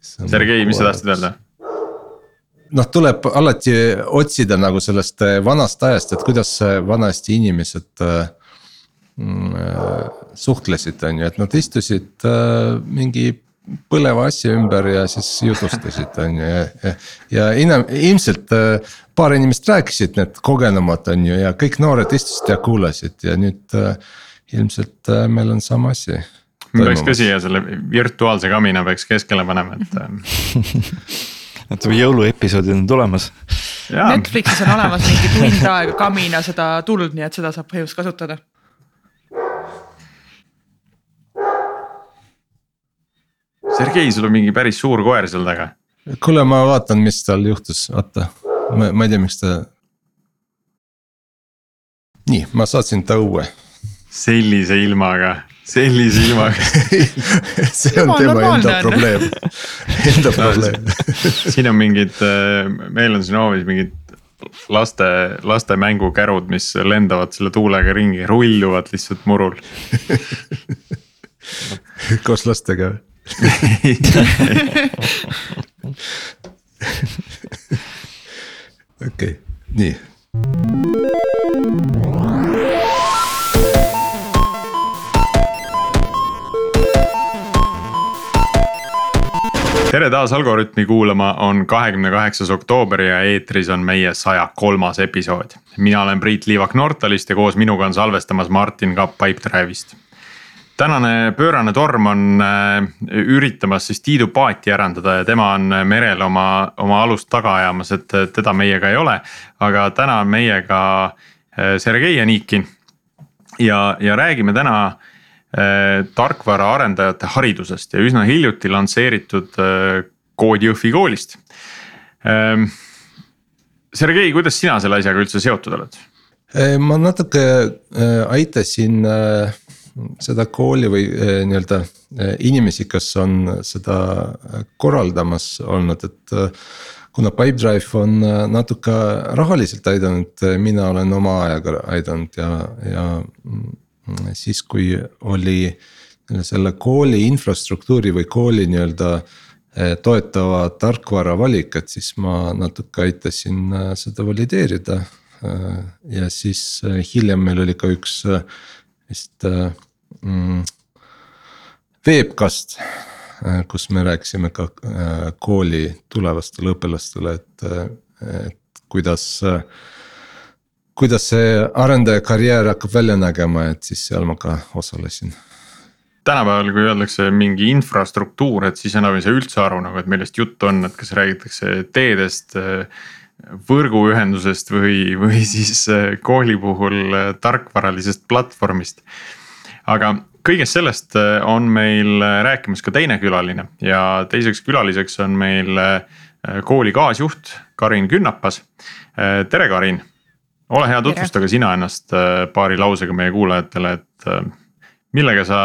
Sergei, mis sa tahtsid öelda? noh, tuleb alati otsida nagu sellest äh, vanast ajast, et kuidas vanasti inimesed äh, mm, äh, suhtlesid, on ju, et nad istusid mingi põleva asja ümber ja siis jutustasid, on ju, ja, ja. ja ina-, ilmselt paar inimest rääkisid, need kogenumad on ju ja kõik noored istusid ja kuulasid ja nüüd ilmselt meil on sama asi. Peaks ka siia selle virtuaalse kamina peaks keskele panema, et et jõuluepisoodid on tulemas. Netflixis on olemas mingi tund aega kamina seda tuld, nii et seda saab põhimõtteliselt kasutada. Sergei, sul on mingi päris suur koer seal taga. kuule, ma vaatan, mis tal juhtus, oota, ma, ma ei tea, miks ta. nii, ma saatsin ta õue. sellise ilmaga sellise ilmaga. See on tema enda probleem, enda probleem. siin on mingid, äh, meil on siin hoovis mingid laste, laste mängukärud, mis lendavad selle tuulega ringi, rulluvad lihtsalt murul. Koos lastega. Okei okay,, nii tere taas Algorütmi kuulama, on kahekümne kaheksas oktoober ja eetris on meie saja kolmas episood. mina olen Priit Liivak Nortalist ja koos minuga on salvestamas Martin Kapp Pipedrive'ist. tänane pöörane torm on äh, üritamas siis Tiidu paati ärandada ja tema on merel oma, oma alust taga ajamas, et teda meiega ei ole. aga täna on meiega äh, Sergei Anikin ja, ja räägime täna tarkvaraarendajate haridusest ja üsna hiljuti lansseeritud äh, kood Jõhvi koolist. Ähm, Sergei, kuidas sina selle asjaga üldse seotud oled? Äh, ma natuke aitasin seda kooli või nii-öelda inimesi, kes on seda korraldamas olnud, et kuna Pipedrive on natuke rahaliselt aidanud, mina olen oma ajaga aidanud ja, ja siis, kui oli selle kooli infrastruktuuri või kooli nii-öelda eh, toetava tarkvara valik, et siis ma natuke aitasin eh, seda valideerida. Eh, ja siis hiljem meil oli ka üks vist mm, veebkast, kus me rääkisime ka kooli tulevastele õpilastele, et, et kuidas kuidas see arendaja karjäär hakkab välja nägema, et siis seal ma ka osalesin tänapäeval, kui öeldakse mingi infrastruktuur, et siis enam ei saa üldse aru nagu, et millest jutt on, et kas räägitakse teedest, võrguühendusest või, või siis kooli puhul tarkvaralisest platvormist. aga kõigest sellest on meil rääkimas ka teine külaline ja teiseks külaliseks on meil kooli kaasjuht Karin Künnapas. tere, Karin ole hea, tutvusta ka sina ennast äh, paari lausega meie kuulajatele, et äh, millega sa,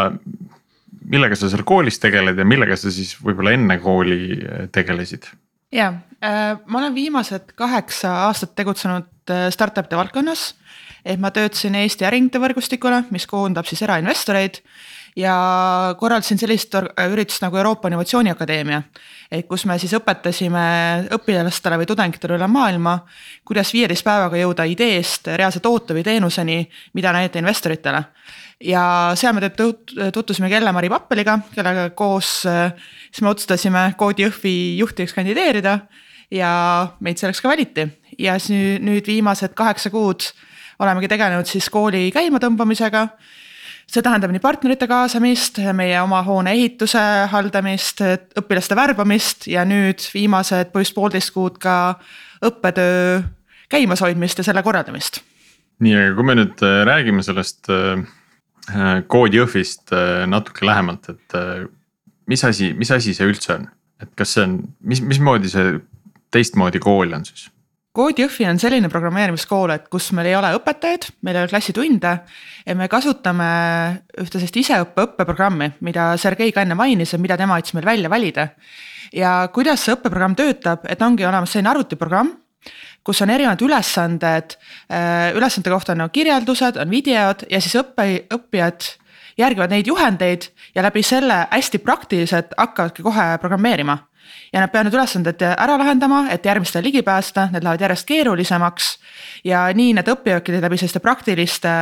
millega sa seal koolis tegeled ja millega sa siis võib-olla enne kooli äh, tegelesid? ja, ma olen viimased kaheksa aastat tegutsenud startup'ide valdkonnas. et ma töötasin Eesti äriühingute võrgustikule, mis koondab siis erainvestoreid ja korraldasin sellist üritust nagu Euroopa Innovatsiooniakadeemia. et kus me siis õpetasime õpilastele või tudengitele üle maailma, kuidas viieteist päevaga jõuda ideest reaalse toote või teenuseni, mida näidata investoritele. ja seal me tutvusimeElle-Mari Pappeliga, kellega koos siis me otsustasime Koodi Jõhvi juhtideks kandideerida ja meid selleks ka valiti ja siis nüüd viimased kaheksa kuud olemegi tegelenud siis kooli käimatõmbamisega see tähendab nii partnerite kaasamist, meie oma hoone ehituse haldamist, õpilaste värbamist ja nüüd viimased põhimõtteliselt poolteist kuud ka õppetöö käimashoidmist ja selle korraldamist. nii, aga kui me nüüd äh, räägime sellest koodi äh, Jõhvist äh, natuke lähemalt, et mis asi, mis asi see üldse on, et kas see on, mis, mismoodi see teistmoodi kool on siis? Kood Jõhvi on selline programmeerimiskool, et kus meil ei ole õpetajaid, meil ei ole klassitunde ja me kasutame ühte sellist iseõppe õppeprogrammi, mida Sergei ka enne mainis ja mida tema aitas meil välja valida. ja kuidas see õppeprogramm töötab, et ongi olemas selline arvutiprogramm, kus on erinevad ülesanded, äh, ülesande kohta on nagu kirjeldused, on videod ja siis õppe, õppijad järgivad neid juhendeid ja läbi selle hästi praktiliselt hakkavadki kohe programmeerima ja nad peavad need ülesanded ära lahendama, et järgmistele ligi pääseda, need lähevad järjest keerulisemaks. ja nii need õppivadki läbi selliste praktiliste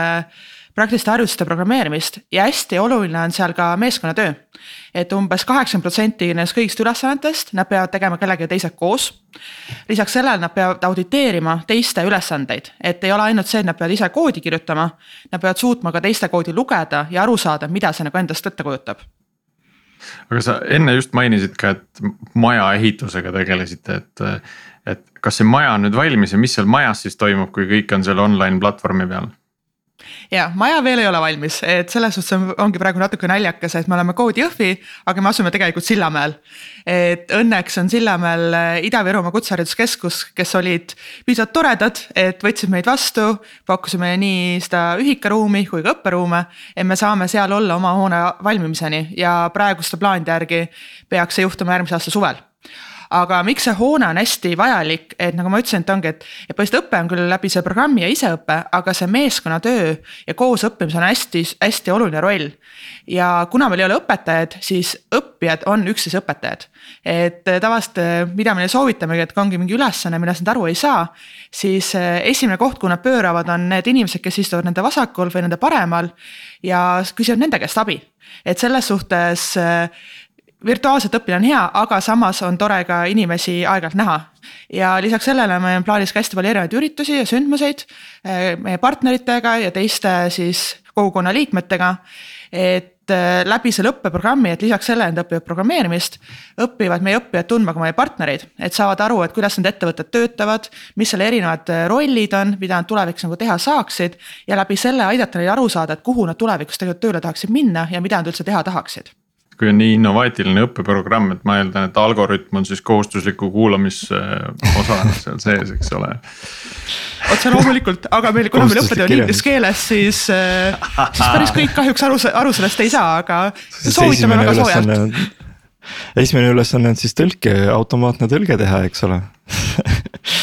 praktiliste harjutuste programmeerimist ja hästi oluline on seal ka meeskonnatöö. et umbes kaheksakümmend protsenti nendest kõigist ülesannetest nad peavad tegema kellegagi teisega koos. lisaks sellele nad peavad auditeerima teiste ülesandeid, et ei ole ainult see, et nad peavad ise koodi kirjutama. Nad peavad suutma ka teiste koodi lugeda ja aru saada, mida see nagu endast ette kujutab aga sa enne just mainisid ka, et maja ehitusega tegelesite, et. et kas see maja on nüüd valmis ja mis seal majas siis toimub, kui kõik on seal online platvormi peal? Ja maja veel ei ole valmis, et selles suhtes ongi praegu natuke naljakas, et me oleme koodi Jõhvi, aga me asume tegelikult Sillamäel. et õnneks on Sillamäel äh, Ida-Virumaa Kutsehariduskeskus, kes olid piisavalt toredad, et võtsid meid vastu, pakkusime nii seda ühikaruumi kui ka õpperuume. et me saame seal olla oma hoone valmimiseni ja praeguste plaanide järgi peaks see juhtuma järgmise aasta suvel aga miks see hoone on hästi vajalik, et nagu ma ütlesin, et ongi, et, et põhiliselt õpe on küll läbi selle programmi ja iseõpe, aga see meeskonnatöö ja koosõppimisel on hästi-hästi oluline roll. ja kuna meil ei ole õpetajaid, siis õppijad on üksteise õpetajad. et tavaliselt, mida me neile soovitamegi, et kui ongi mingi ülesanne, millest nad aru ei saa, siis eh, esimene koht, kuhu nad pööravad, on need inimesed, kes istuvad nende vasakul või nende paremal ja küsivad nende käest abi. et selles suhtes eh, virtuaalselt õppida on hea, aga samas on tore ka inimesi aeg-ajalt näha. ja lisaks sellele meil on plaanis ka hästi palju erinevaid üritusi ja sündmuseid eh, meie partneritega ja teiste siis kogukonna liikmetega. et eh, läbi selle õppeprogrammi, et lisaks sellele, et õpivad programmeerimist, õpivad meie õppijad tundma ka meie partnereid, et saavad aru, et kuidas need ettevõtted töötavad, mis selle erinevad eh, rollid on, mida nad tulevikus nagu teha saaksid. ja läbi selle aidata neil aru saada, et kuhu nad tulevikus tegelikult tööle tahaksid minna ja mida nad üldse teha tahaksid kui on nii innovaatiline õppeprogramm, et ma eeldan, et Algorütm on siis kohustusliku kuulamisosana seal sees, eks ole. otse loomulikult, aga meil, kuna meil õppetöö on inglise keeles, siis, äh, siis päris kõik kahjuks aru, aru sellest ei saa, aga soovitame väga soojalt. esimene ülesanne on siis tõlke, automaatne tõlge teha, eks ole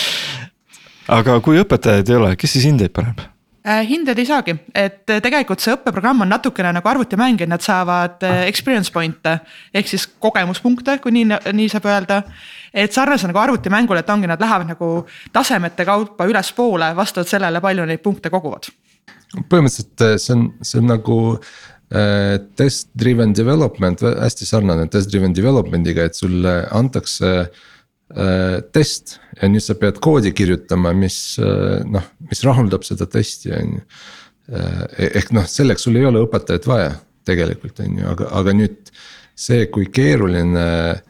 aga kui õpetajaid ei ole, kes siis hindeid paneb? Äh, hinded ei saagi, et äh, tegelikult see õppeprogramm on natukene nagu arvutimäng, et nad saavad äh, experience point'e ehk siis kogemuspunkte, kui nii, nii saab öelda. et sarnase nagu arvutimängule, et ongi, nad lähevad nagu tasemete kaupa ülespoole vastavalt sellele, palju neid punkte koguvad. põhimõtteliselt see on, see on nagu äh, test driven development, hästi sarnane test driven development'iga, et sulle antakse Äh, test ja nüüd sa pead koodi kirjutama, mis äh, noh, mis rahuldab seda testi, on ju. Äh, ehk noh, selleks sul ei ole õpetajat vaja tegelikult on ju, aga, aga nüüd see, kui keeruline Äh,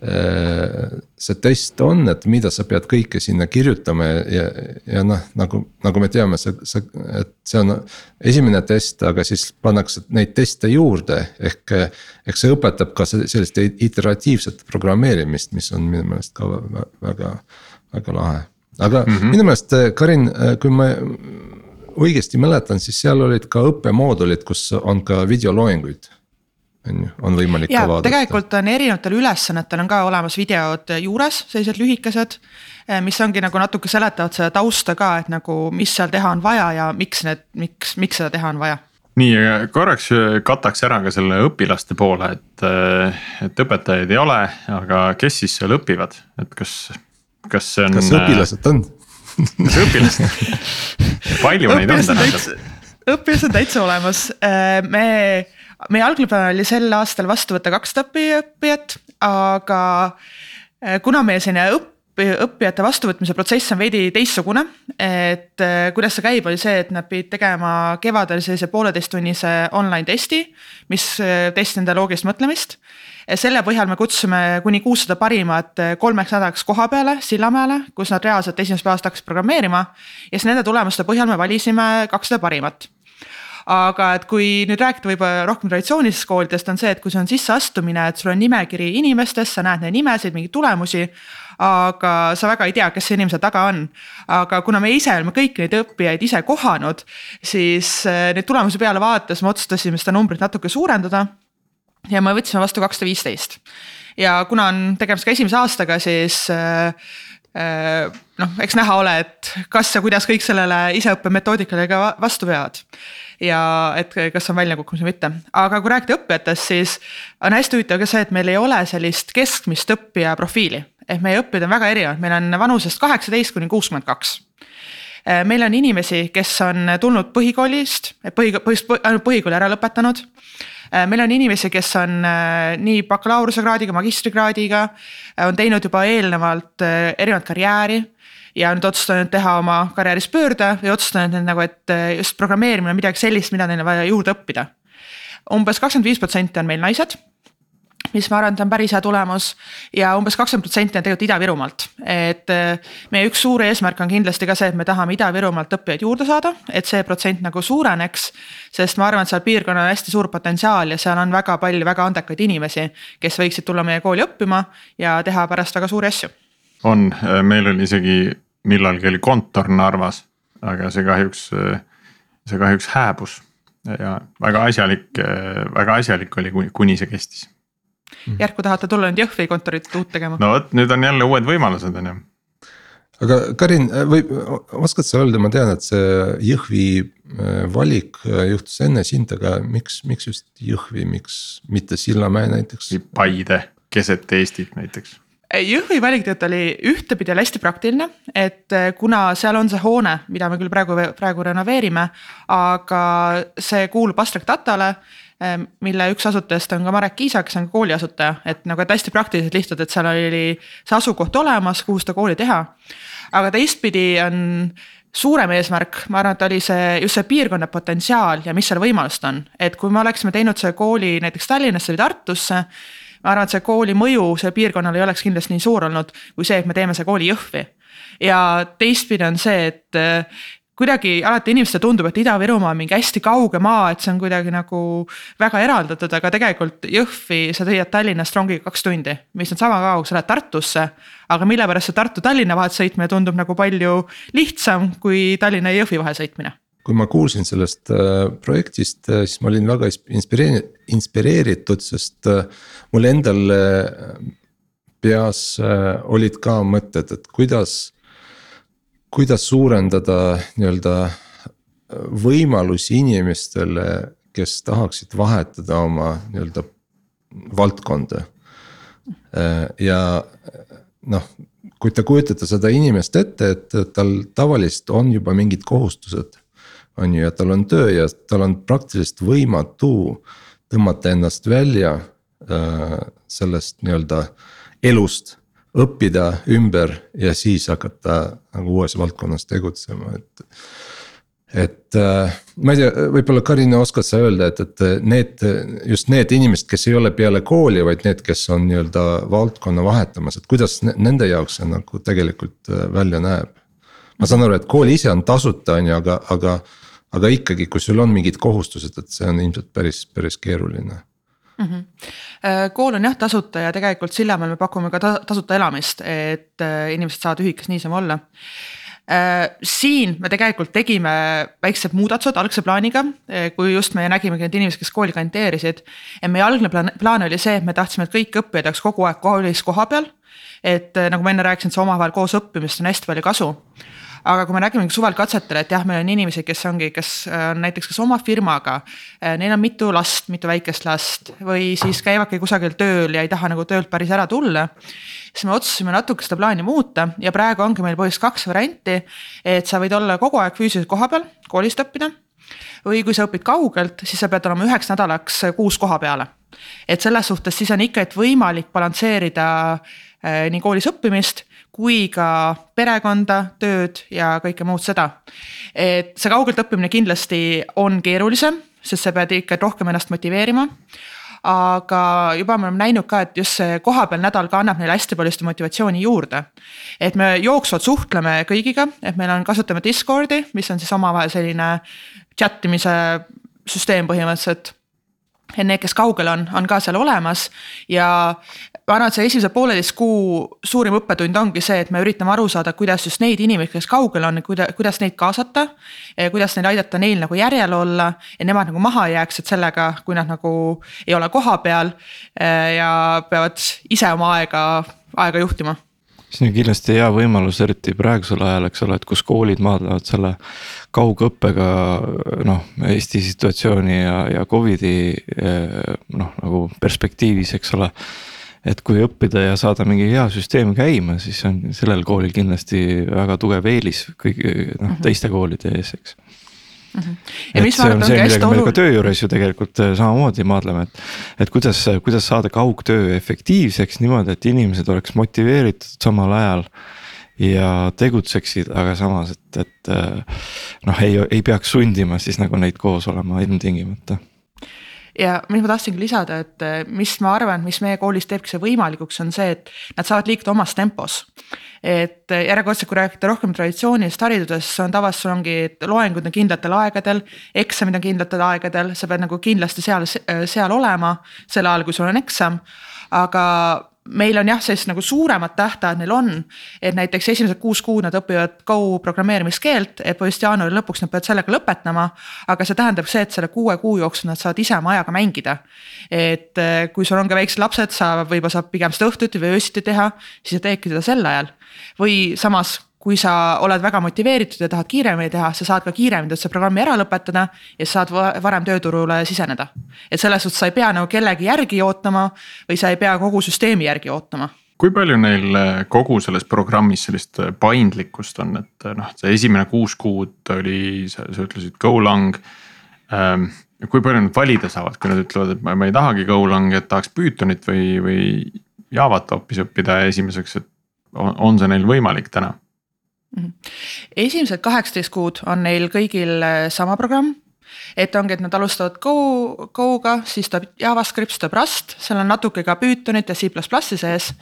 see test on, et mida sa pead kõike sinna kirjutama ja, ja, noh, nagu, nagu me teame, see, see, et see on esimene test, aga siis pannakse neid teste juurde. ehk, ehk see õpetab ka sellist iteratiivset programmeerimist, mis on minu meelest ka väga, väga lahe. aga mm -hmm. minu meelest, Karin, kui ma õigesti mäletan, siis seal olid ka õppemoodulid, kus on ka videoloenguid on ju, on võimalik ja, ka vaadata. tegelikult on erinevatel ülesannetel on ka olemas videod juures, sellised lühikesed. Eh, mis ongi nagu natuke seletavad seda tausta ka, et nagu, mis seal teha on vaja ja miks need, miks, miks seda teha on vaja nii, korraks kataks ära ka selle õpilaste poole, et, eh, et õpetajaid ei ole, aga kes siis seal õpivad, et kas, kas see on. kas õpilased on kas õpilased palju neid on täna? õpilased on täitsa olemas, eh, me meie algne plaan oli sel aastal vastu võtta kakssada õppijat, aga eh, kuna meie selline õpp õppijate vastuvõtmise protsess on veidi teistsugune. et eh, kuidas see käib, oli see, et nad pidid tegema kevadel sellise pooleteisttunnise online testi, mis eh, testi nende loogilist mõtlemist. selle põhjal me kutsusime kuni kuussada parimat kolmeks nädalaks koha peale Sillamäele, kus nad reaalselt esimesest päevast hakkasid programmeerima. ja siis nende tulemuste põhjal me valisime kakssada parimat aga et kui nüüd rääkida võib-olla rohkem traditsioonilistest koolidest, on see, et kui see on sisseastumine, et sul on nimekiri inimestest, sa näed neid nimesid, mingeid tulemusi aga sa väga ei tea, kes see inimese taga on. aga kuna me ise oleme kõiki neid õppijaid ise kohanud, siis eh, neid tulemusi peale vaadates me otsustasime seda numbrit natuke suurendada. ja me võtsime vastu kakssada viisteist ja kuna on tegemist ka esimese aastaga, siis äh, noh, eks näha ole, et kas ja kuidas kõik sellele iseõppe metoodikale ka vastu peavad ja et kas on väljakukkumis või mitte, aga kui rääkida õppijatest, siis on hästi huvitav ka see, et meil ei ole sellist keskmist õppija profiili. ehk meie õppijad on väga erinevad, meil on vanusest kaheksateist kuni kuuskümmend kaks meil on inimesi, kes on tulnud põhikoolist, põhi, põhimõtteliselt ainult põhikooli ära lõpetanud. meil on inimesi, kes on nii bakalaureusekraadiga, magistrikraadiga, on teinud juba eelnevalt erinevat karjääri ja nüüd otsustanud teha oma karjääris pöörde või otsustanud nagu, et äh, just programmeerimine on midagi sellist, mida neil on vaja juurde õppida. umbes kakskümmend viis protsenti on meil naised mis ma arvan, et on päris hea tulemus ja umbes kakskümmend protsenti on tegelikult Ida-Virumaalt. et äh, meie üks suur eesmärk on kindlasti ka see, et me tahame Ida-Virumaalt õppijaid juurde saada, et see protsent nagu suureneks. sest ma arvan, et seal piirkonnal on hästi suur potentsiaal ja seal on väga palju väga andekaid inimesi, kes võiksid tulla meie kooli õppima ja teha pärast väga suuri asju. on, äh, meil oli isegi millalgi oli kontor Narvas, aga see kahjuks, see kahjuks hääbus ja väga asjalik, väga asjalik oli, kuni see kestis järsku tahate tulla nüüd Jõhvi kontorit uut tegema? no vot, nüüd on jälle uued võimalused, on ju. aga Karin või oskad sa öelda, ma tean, et see Jõhvi äh, valik äh, juhtus enne sind, aga miks, miks just Jõhvi, miks mitte Sillamäe näiteks? või Paide, keset Eestit näiteks Jõhvi valik tegelikult oli ühtepidi oli hästi praktiline, et äh, kuna seal on see hoone, mida me küll praegu, praegu renoveerime, aga see kuulub Astrek Tatale Ehm, mille üks asutajast on ka Marek Kiisa, kes on kooli asutaja, et nagu, et hästi praktiliselt lihtsalt, et seal oli see asukoht olemas, kuhu seda kooli teha. aga teistpidi on suurem eesmärk, ma arvan, et oli see just see piirkonna potentsiaal ja mis seal võimalused on, et kui me oleksime teinud selle kooli näiteks Tallinnasse või Tartusse ma arvan, et see kooli mõju sellele piirkonnale ei oleks kindlasti nii suur olnud, kui see, et me teeme selle kooli Jõhvi. ja teistpidi on see, et kuidagi alati inimestele tundub, et Ida-Virumaa on mingi hästi kauge maa, et see on kuidagi nagu väga eraldatud, aga tegelikult Jõhvi sa sõidad Tallinnast rongiga kaks tundi, mis on sama kaua, kui sa lähed Tartusse. aga mille pärast see Tartu-Tallinna vahet sõitmine tundub nagu palju lihtsam kui Tallinna ja Jõhvi vahel sõitmine kui ma kuulsin sellest äh, projektist, äh, siis ma olin väga inspireeritud, inspireeritud, sest äh, mul endal peas olid ka mõtted, et kuidas kuidas suurendada nii-öelda võimalusi inimestele, kes tahaksid vahetada oma nii-öelda valdkonda. ja noh, kui te kujutate seda inimest ette, et tal tavaliselt on juba mingid kohustused. On ju, ja tal on töö ja tal on praktiliselt võimatu tõmmata ennast välja äh, sellest nii-öelda elust õppida ümber ja siis hakata nagu uues valdkonnas tegutsema, et. et äh, ma ei tea, võib-olla Karina oskad sa öelda, et, et need, just need inimesed, kes ei ole peale kooli, vaid need, kes on nii-öelda valdkonna vahetamas, et kuidas nende jaoks see nagu tegelikult äh, välja näeb? ma saan aru, et kool ise on tasuta, on ju, aga, aga, aga ikkagi, kui sul on mingid kohustused, et see on ilmselt päris, päris keeruline mm. -hmm. kool on jah tasuta ja tegelikult Sillamäel me pakume ka tasuta elamist, et äh, inimesed saavad ühikas niisama olla äh, siin me tegelikult tegime väiksed muudatused algse plaaniga, kui just me nägimegi need inimesed, kes kooli kandideerisid. ja meie algne plaan, plaan oli see, et me tahtsime, et kõik õppijad oleks kogu aeg koolis kohapeal. et nagu ma enne rääkisin, see omavahel koos õppimist on hästi palju kasu aga kui me nägime suvel katsetel, et jah, meil on inimesi, kes ongi, kes äh, on näiteks kas oma firmaga, äh, neil on mitu last, mitu väikest last või siis käivadki kusagil tööl ja ei taha nagu töölt päris ära tulla. siis me otsustasime natuke seda plaani muuta ja praegu ongi meil põhimõtteliselt kaks varianti. et sa võid olla kogu aeg füüsiliselt kohapeal, koolist õppida või kui sa õpid kaugelt, siis sa pead olema üheks nädalaks kuus koha peale. et selles suhtes siis on ikka, et võimalik balansseerida äh, nii koolis õppimist kui ka perekonda, tööd ja kõike muud seda. et see kaugelt õppimine kindlasti on keerulisem, sest sa pead ikka rohkem ennast motiveerima aga juba me oleme näinud ka, et just see kohapeal nädal ka annab neile hästi palju seda motivatsiooni juurde. et me jooksvalt suhtleme kõigiga, et meil on, kasutame Discordi, mis on siis omavahel selline chat imise süsteem põhimõtteliselt need, kes kaugel on, on ka seal olemas ja ma arvan, et see esimese pooleteist kuu suurim õppetund ongi see, et me üritame aru saada, kuidas just neid inimesi, kes kaugel on, kuida-, kuidas neid kaasata. kuidas neil aidata neil nagu järjel olla ja nemad nagu maha ei jääks, et sellega, kui nad nagu ei ole kohapeal ja peavad ise oma aega, aega juhtima see on kindlasti hea võimalus, eriti praegusel ajal, eks ole, et kus koolid maadlevad selle kaugõppega noh, Eesti situatsiooni ja, ja Covidi noh, nagu perspektiivis, eks ole. Et kui õppida ja saada mingi hea süsteem käima, siis on sellel koolil kindlasti väga tugev eelis kõigi noh -hmm. teiste koolide ees, eks Mm -hmm. et see on see, millega me ka töö juures ju tegelikult äh, samamoodi maadleme, et. et kuidas, kuidas saada kaugtöö efektiivseks niimoodi, et inimesed oleks motiveeritud samal ajal. ja tegutseksid, aga samas, et, et äh, noh, ei, ei peaks sundima siis nagu neid koos olema ilmtingimata ja mis ma tahtsingi lisada, et eh, mis ma arvan, mis meie koolis teebki see võimalikuks, on see, et nad saavad liikuda omas tempos. et eh, järjekordselt, kui rääkida rohkem traditsioonilisest haridusest, on tavaliselt sul ongi, et loengud on kindlatel aegadel, eksamid on kindlatel aegadel, sa pead nagu kindlasti seal, seal olema sel ajal, kui sul on eksam. aga meil on jah, sellist nagu suuremad tähtajad neil on. et näiteks esimesed kuus kuud nad õpivad Go programmeerimiskeelt, et põhimõtteliselt jaanuari lõpuks nad peavad sellega lõpetama. aga see tähendab see, et selle kuue kuu jooksul nad saavad ise oma ajaga mängida. et eh, kui sul on ka väiksed lapsed, sa võib-olla saab pigem seda õhtuti või öösiti teha, siis sa teedki seda sel ajal. või samas kui sa oled väga motiveeritud ja tahad kiiremini teha, sa saad ka kiiremini selle programmi ära lõpetada ja sa saad varem tööturule siseneda. et selles suhtes sa ei pea nagu kellegi järgi ootama või sa ei pea kogu süsteemi järgi ootama kui palju neil eh, kogu selles programmis sellist eh, paindlikkust on, et eh, noh, see esimene kuus kuud oli, sa ütlesid Golang ähm,. kui palju nad valida saavad, kui nad ütlevad, et ma, ma ei tahagi Golangi, et tahaks Pythonit või, või Javat hoopis õppida esimeseks, et on, on see neil võimalik täna? Mhm. esimesed kaheksateist kuud on neil kõigil äh, sama programm. Et ongi, et nad alustavad Go, Go'ga, siis tuleb JavaScript, siis tuleb Rust, seal on natuke ka Pythonit ja C++-i sees.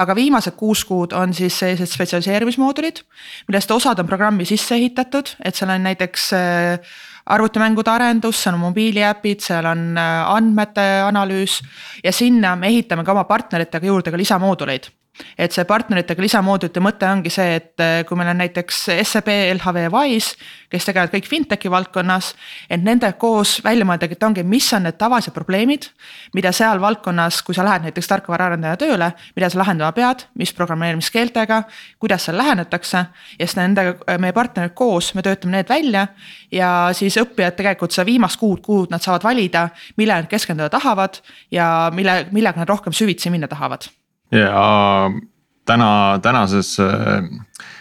aga viimased kuus kuud on siis sellised spetsialiseerimismoodulid, millest osad on programmi sisse ehitatud, et seal on näiteks äh, arvutimängude arendus, seal on mobiiliäpid, seal on äh, andmete analüüs. Ja sinna me ehitame ka oma partneritega juurde ka lisamooduleid et see partneritega lisamoodulite mõte ongi see, et äh, kui meil on näiteks SEB, LHV ja Wise, kes tegelevad kõik fintech'i valdkonnas. et nende koos välja mõeldagi, et ongi, mis on need tavalised probleemid, mida seal valdkonnas, kui sa lähed näiteks tarkvaraarendaja tööle, mida sa lahendama pead, mis programmeerimiskeeltega, kuidas seal lähenetakse. ja siis nendega, äh, meie partnerid koos, me töötame need välja ja siis õppijad tegelikult seda viimast kuud, kuud nad saavad valida, millele nad keskenduda tahavad ja mille, millega nad rohkem süvitsi minna tahavad ja täna, tänases,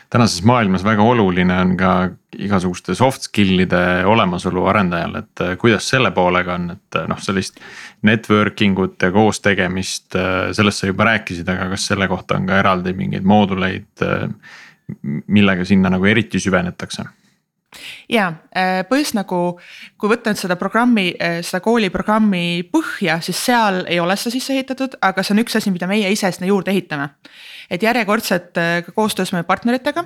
tänases maailmas väga oluline on ka igasuguste soft skill'ide olemasolu arendajal, et kuidas selle poolega on, et noh, sellist. Networking ut ja koos tegemist, sellest sa juba rääkisid, aga kas selle kohta on ka eraldi mingeid mooduleid, millega sinna nagu eriti süvenetakse? Ja äh, põhjus nagu, kui võtta nüüd seda programmi, äh, seda kooliprogrammi põhja, siis seal ei ole seda sisse ehitatud, aga see on üks asi, mida meie ise sinna juurde ehitame. et järjekordselt äh, ka koostöös meie partneritega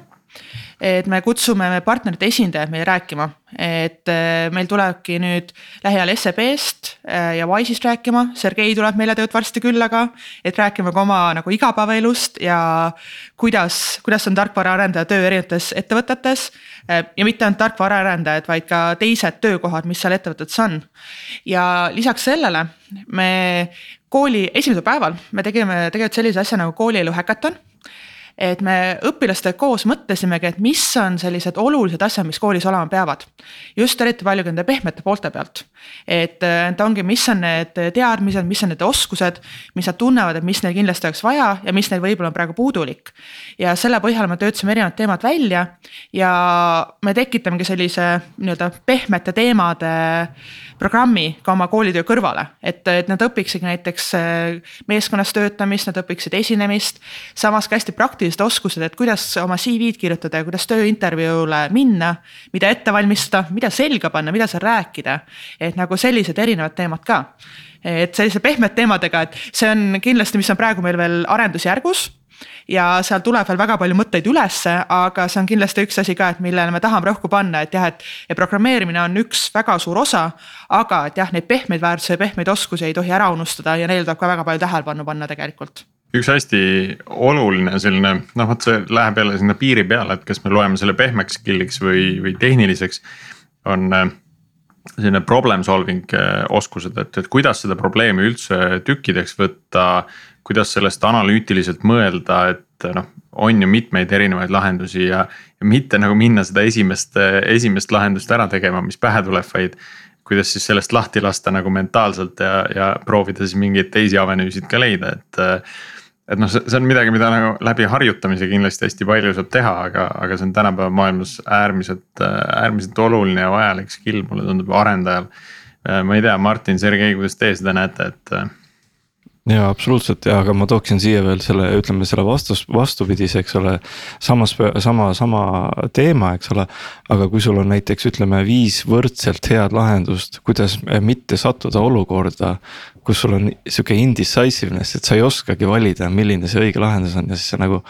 et me kutsume partnerite esindajad meile rääkima, et äh, meil tulebki nüüd lähiajal SEB-st äh, ja Wise'ist rääkima, Sergei tuleb meile tööd varsti külla ka. et rääkima ka oma nagu igapäevaelust ja kuidas, kuidas on tarkvaraarendaja töö erinevates ettevõtetes. Äh, ja mitte ainult tarkvaraarendajad, vaid ka teised töökohad, mis seal ettevõtetes on. ja lisaks sellele me kooli esimesel päeval me tegime tegelikult sellise asja nagu koolielu häkaton et me õpilastega koos mõtlesimegi, et mis on sellised olulised asjad, mis koolis olema peavad. just eriti palju nende pehmete poolte pealt. et ta äh, ongi, mis on need teadmised, mis on need oskused, mis nad tunnevad, et mis neil kindlasti oleks vaja ja mis neil võib-olla on praegu puudulik. ja selle põhjal me töötasime erinevad teemad välja ja me tekitamegi sellise nii-öelda pehmete teemade programmi ka oma koolitöö kõrvale, et, et nad õpiksid näiteks äh, meeskonnas töötamist, nad õpiksid esinemist. samas ka hästi praktilised oskused, et kuidas oma CV-d kirjutada ja kuidas tööintervjuule minna. mida ette valmistada, mida selga panna, mida seal rääkida, et nagu sellised erinevad teemad ka et sellise pehmete teemadega, et see on kindlasti, mis on praegu meil veel arendusjärgus ja seal tuleb veel väga palju mõtteid ülesse, aga see on kindlasti üks asi ka, et millele me tahame rõhku panna, et jah, et. et programmeerimine on üks väga suur osa, aga et jah, neid pehmeid väärtusi ja pehmeid oskusi ei tohi ära unustada ja neile tuleb ka väga palju tähelepanu panna tegelikult üks hästi oluline selline noh, vot see läheb jälle sinna piiri peale, et kas me loeme selle pehmeks skill'iks või, või tehniliseks. on selline problem solving äh, oskused, et, et kuidas seda probleemi üldse tükkideks võtta. kuidas sellest analüütiliselt mõelda, et noh, on ju mitmeid erinevaid lahendusi ja, ja mitte nagu minna seda esimest, esimest lahendust ära tegema, mis pähe tuleb, vaid kuidas siis sellest lahti lasta nagu mentaalselt ja, ja proovida siis mingeid teisi avenüüsid ka leida, et et noh, see on midagi, mida nagu läbi harjutamise kindlasti hästi palju saab teha, aga, aga see on tänapäeva maailmas äärmiselt, äärmiselt oluline ja vajalik skill, mulle tundub arendajal. ma ei tea, Martin, Sergei, kuidas teie seda näete, et ja absoluutselt ja, aga ma tooksin siia veel selle, ütleme selle vastus, vastupidise, eks ole. samas, sama, sama teema, eks ole, aga kui sul on näiteks ütleme viis võrdselt head lahendust, kuidas mitte sattuda olukorda. kus sul on sihuke indecisiveness, et sa ei oskagi valida, milline see õige lahendus on ja siis sa nagu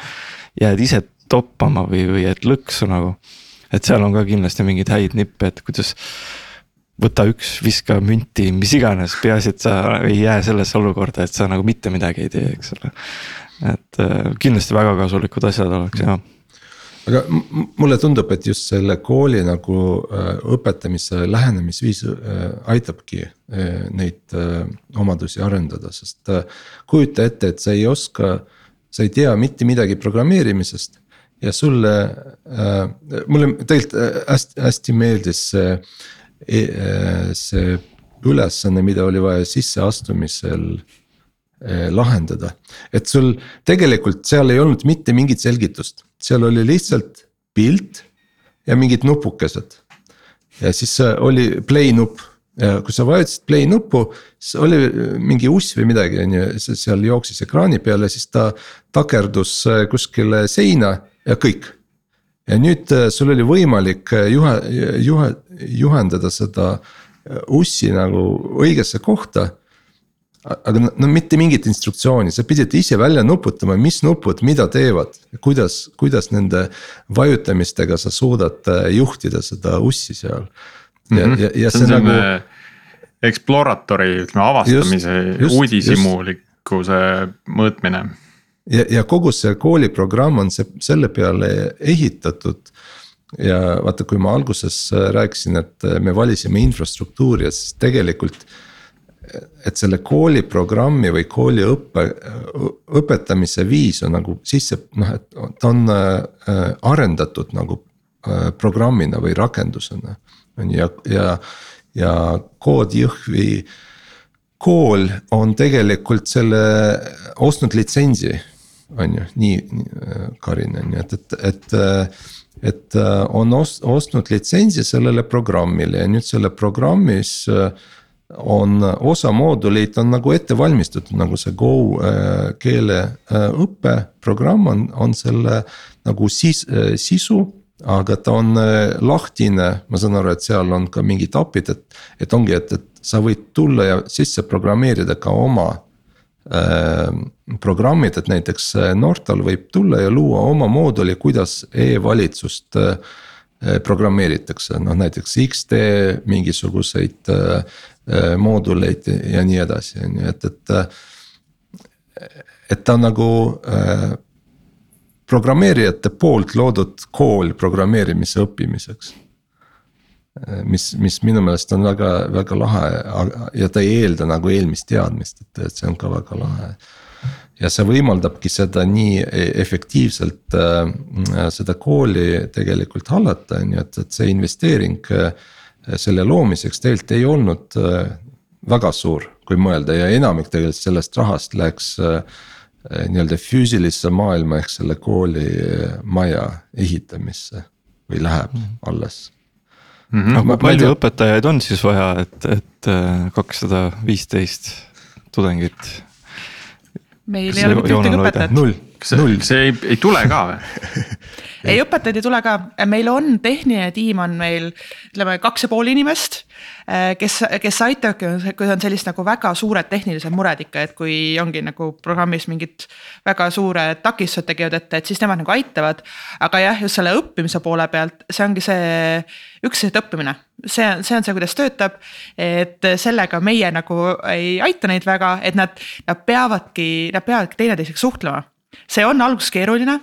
jääd ise toppama või, või jääd lõksu nagu. et seal on ka kindlasti mingeid häid nippe, et kuidas võta üks, viska münti, mis iganes, peaasi, et sa ei jää sellesse olukorda, et sa nagu mitte midagi ei tee, eks ole. et äh, kindlasti väga kasulikud asjad oleks ja. aga mulle tundub, et just selle kooli nagu äh, õpetamise lähenemisviis äh, aitabki neid omadusi arendada, sest kujuta ette, et sa ei oska, sa ei tea mitte midagi programmeerimisest ja sulle äh,, mulle tegelikult hästi, hästi meeldis see e, see ülesanne, mida oli vaja sisseastumisel e, lahendada. et sul tegelikult seal ei olnud mitte mingit selgitust, seal oli lihtsalt pilt ja mingid nupukesed. ja siis oli play nupp ja kui sa vajutasid play nuppu, siis oli mingi uss või midagi, on ju, seal jooksis ekraani peal ja siis ta takerdus kuskile seina ja kõik ja nüüd äh, sul oli võimalik äh, juhe, juhe, juhendada seda äh, ussi nagu õigesse kohta. aga no, mitte mingit instruktsiooni, sa pidid ise välja nuputama, mis nupud mida teevad, kuidas, kuidas nende vajutamistega sa suudad juhtida seda ussi seal. ja mm, -hmm. ja, ja see, see on nagu. Exploratori ütleme avastamise uudishimulikkuse mõõtmine ja, ja kogu see kooliprogramm on see selle peale ehitatud. ja vaata, kui ma alguses rääkisin, et me valisime infrastruktuuri, et siis tegelikult. et selle kooliprogrammi või kooliõppe, õpetamise viis on nagu sisse, noh, et ta on äh, arendatud nagu äh, programmina või rakendusena. on ju, ja, ja, ja koodjõhvi kool on tegelikult selle ostnud litsentsi on ju, nii, nii, Karin on ju, et, et, et. et on ost-, ostnud litsentsi sellele programmile ja nüüd selle programmis on osa mooduleid on nagu ette valmistatud, nagu see Go keeleõppe programm on, on selle nagu sis-, sisu aga ta on lahtine, ma saan aru, et seal on ka mingid API-d, et, et ongi, et, et sa võid tulla ja sisse programmeerida ka oma programmid, et näiteks eh, Nortal võib tulla ja luua oma mooduli, kuidas e-valitsust eh, programmeeritakse, noh näiteks X-tee mingisuguseid mooduleid ja nii edasi, on ju, et, et. et ta on nagu programmeerijate poolt loodud kool programmeerimise õppimiseks mis, mis minu meelest on väga, väga lahe ja ta ei eelda nagu eelmist teadmist, et, et see on ka väga lahe. ja see võimaldabki seda nii e-, efektiivselt äh, seda kooli tegelikult hallata, on ju, et, et see investeering äh, selle loomiseks tegelikult ei olnud äh, väga suur, kui mõelda ja enamik tegelikult sellest rahast läks nii-öelda füüsilisse maailma ehk selle kooli maja ehitamisse või läheb mm. alles mm. -hmm. aga palju tea... õpetajaid on siis vaja, et, et äh, kakssada viisteist tudengit? meil ei ole mitte ühtegi õpetajat. null, null, see ei, ei tule ka või ei, õpetajaid ei tule ka, meil on tehniline tiim on meil ütleme kaks ja pool inimest. Äh, kes, kes aitavadki, kui on sellist nagu väga suured tehnilised mured ikka, et kui ongi nagu programmis mingid väga suured takistused tekivad ette, et siis nemad nagu aitavad. aga jah, just selle õppimise poole pealt, see ongi see üksteist õppimine, see, see on see, kuidas töötab. et sellega meie nagu ei aita neid väga, et nad, nad peavadki, nad peavadki teineteisega suhtlema. see on alguses keeruline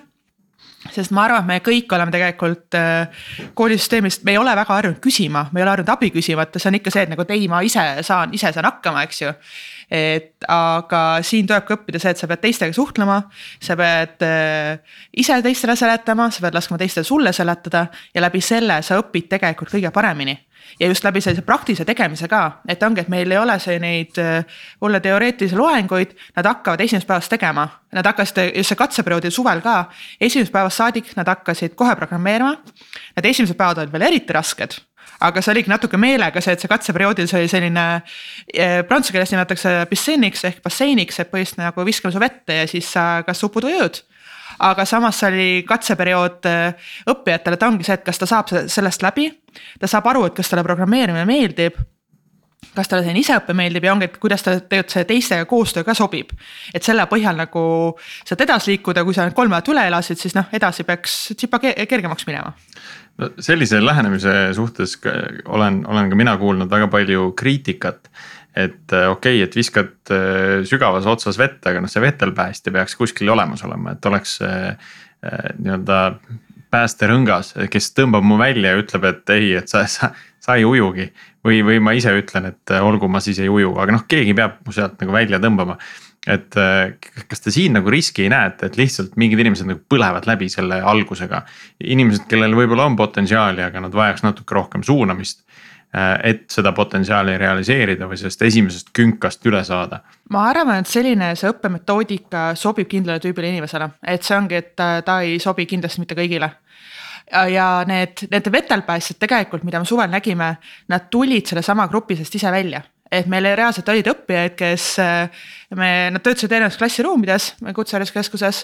sest ma arvan, et me kõik oleme tegelikult äh, koolisüsteemist, me ei ole väga harjunud küsima, me ei ole harjunud abi küsima, et see on ikka see, et nagu et ei, ma ise saan, ise saan hakkama, eks ju. et aga siin tulebki õppida see, et sa pead teistega suhtlema, sa pead äh, ise teistele seletama, sa pead laskma teistel sulle seletada ja läbi selle sa õpid tegelikult kõige paremini ja just läbi sellise praktilise tegemise ka, et ongi, et meil ei ole see neid mulle äh, teoreetilisi loenguid, nad hakkavad esimesest päevast tegema. Nad hakkasid just see katseperioodil suvel ka, esimesest päevast saadik nad hakkasid kohe programmeerima. Need esimesed päevad olid veel eriti rasked aga see oligi natuke meelega see, et see katseperioodil see oli selline äh, prantsuse keeles nimetatakse pisseeniks ehk basseiniks, et põhimõtteliselt nagu viskame su vette ja siis sa kas upud või ujud aga samas see oli katseperiood äh, õppijatele, ta ongi see, et kas ta saab sellest läbi. Ta saab aru, et kas talle programmeerimine meeldib kas talle selline iseõpe meeldib ja ongi, et kuidas ta tegelikult see teistega koostöö ka sobib. et selle põhjal nagu sealt edasi liikuda, kui sa need kolm nädalat üle elasid, siis noh, edasi peaks tsipa kergemaks minema. no sellise lähenemise suhtes olen, olen ka mina kuulnud väga palju kriitikat et äh, okei okay,, et viskad äh, sügavas otsas vette, aga noh, see vetelpäästja peaks kuskil olemas olema, et oleks äh, nii-öelda päästerõngas, kes tõmbab mu välja ja ütleb, et ei, et sa, sa, sa ei ujugi. või, või ma ise ütlen, et olgu, ma siis ei uju, aga noh, keegi peab mu sealt nagu välja tõmbama. et kas te siin nagu riski ei näe, et, et lihtsalt mingid inimesed nagu põlevad läbi selle algusega. inimesed, kellel võib-olla on potentsiaali, aga nad vajaks natuke rohkem suunamist et seda potentsiaali realiseerida või sellest esimesest künkast üle saada? ma arvan, et selline see õppemetoodika sobib kindlale tüübile inimesele, et see ongi, et ta ei sobi kindlasti mitte kõigile ja need, need vetelpäästjad tegelikult, mida me suvel nägime, nad tulid sellesama grupi seest ise välja et meil reaalselt olid õppijaid, kes me, nad töötasid erinevates klassiruumides kutsehariduskeskuses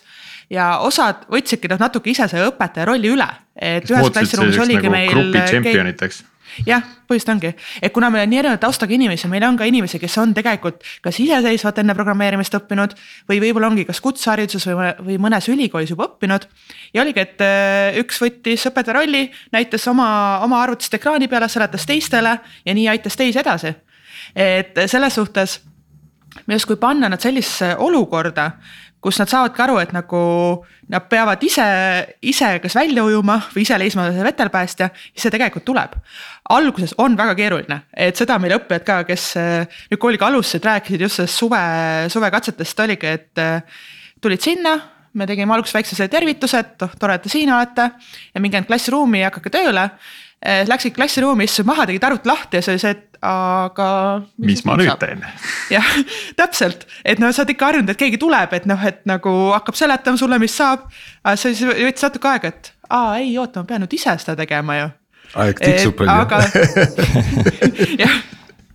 ja osad võtsidki noh natuke ise selle õpetaja rolli üle, et ühes klassiruumis oligi nagu meil. grupi tšempioniteks jah, põhimõtteliselt ongi, et kuna meil on nii erineva taustaga inimesi, meil on ka inimesi, kes on tegelikult kas iseseisvalt enne programmeerimist õppinud. või võib-olla ongi kas kutsehariduses või, või mõnes ülikoolis juba õppinud. ja oligi, et äh, üks võttis õpetaja rolli, näitas oma, oma arvutist ekraani peale, seletas teistele ja nii aitas teisi edasi. et selles suhtes me justkui panna nad sellisesse olukorda kus nad saavadki aru, et nagu nad peavad ise, ise kas välja ujuma või ise leidma vetelpäästja, siis see tegelikult tuleb. alguses on väga keeruline, et seda meil õppijad ka, kes nüüd kooliga alustasid, rääkisid just sellest suve, suvekatsetest oligi, et tulid sinna me tegime alguses väikse tervituse, et oh tore, et te siin olete ja minge nüüd klassiruumi ja hakake tööle. Läksid klassiruumi, istusid maha, tegid arvuti lahti ja see oli see, et aga. mis ma nüüd saab? teen? jah, täpselt, et noh, sa oled ikka harjunud, et keegi tuleb, et noh, et nagu hakkab seletama sulle, mis saab. aga see siis võttis natuke aega, et aa ei oota, ma pean nüüd ise seda tegema ju. aeg tiksub palju. aga jah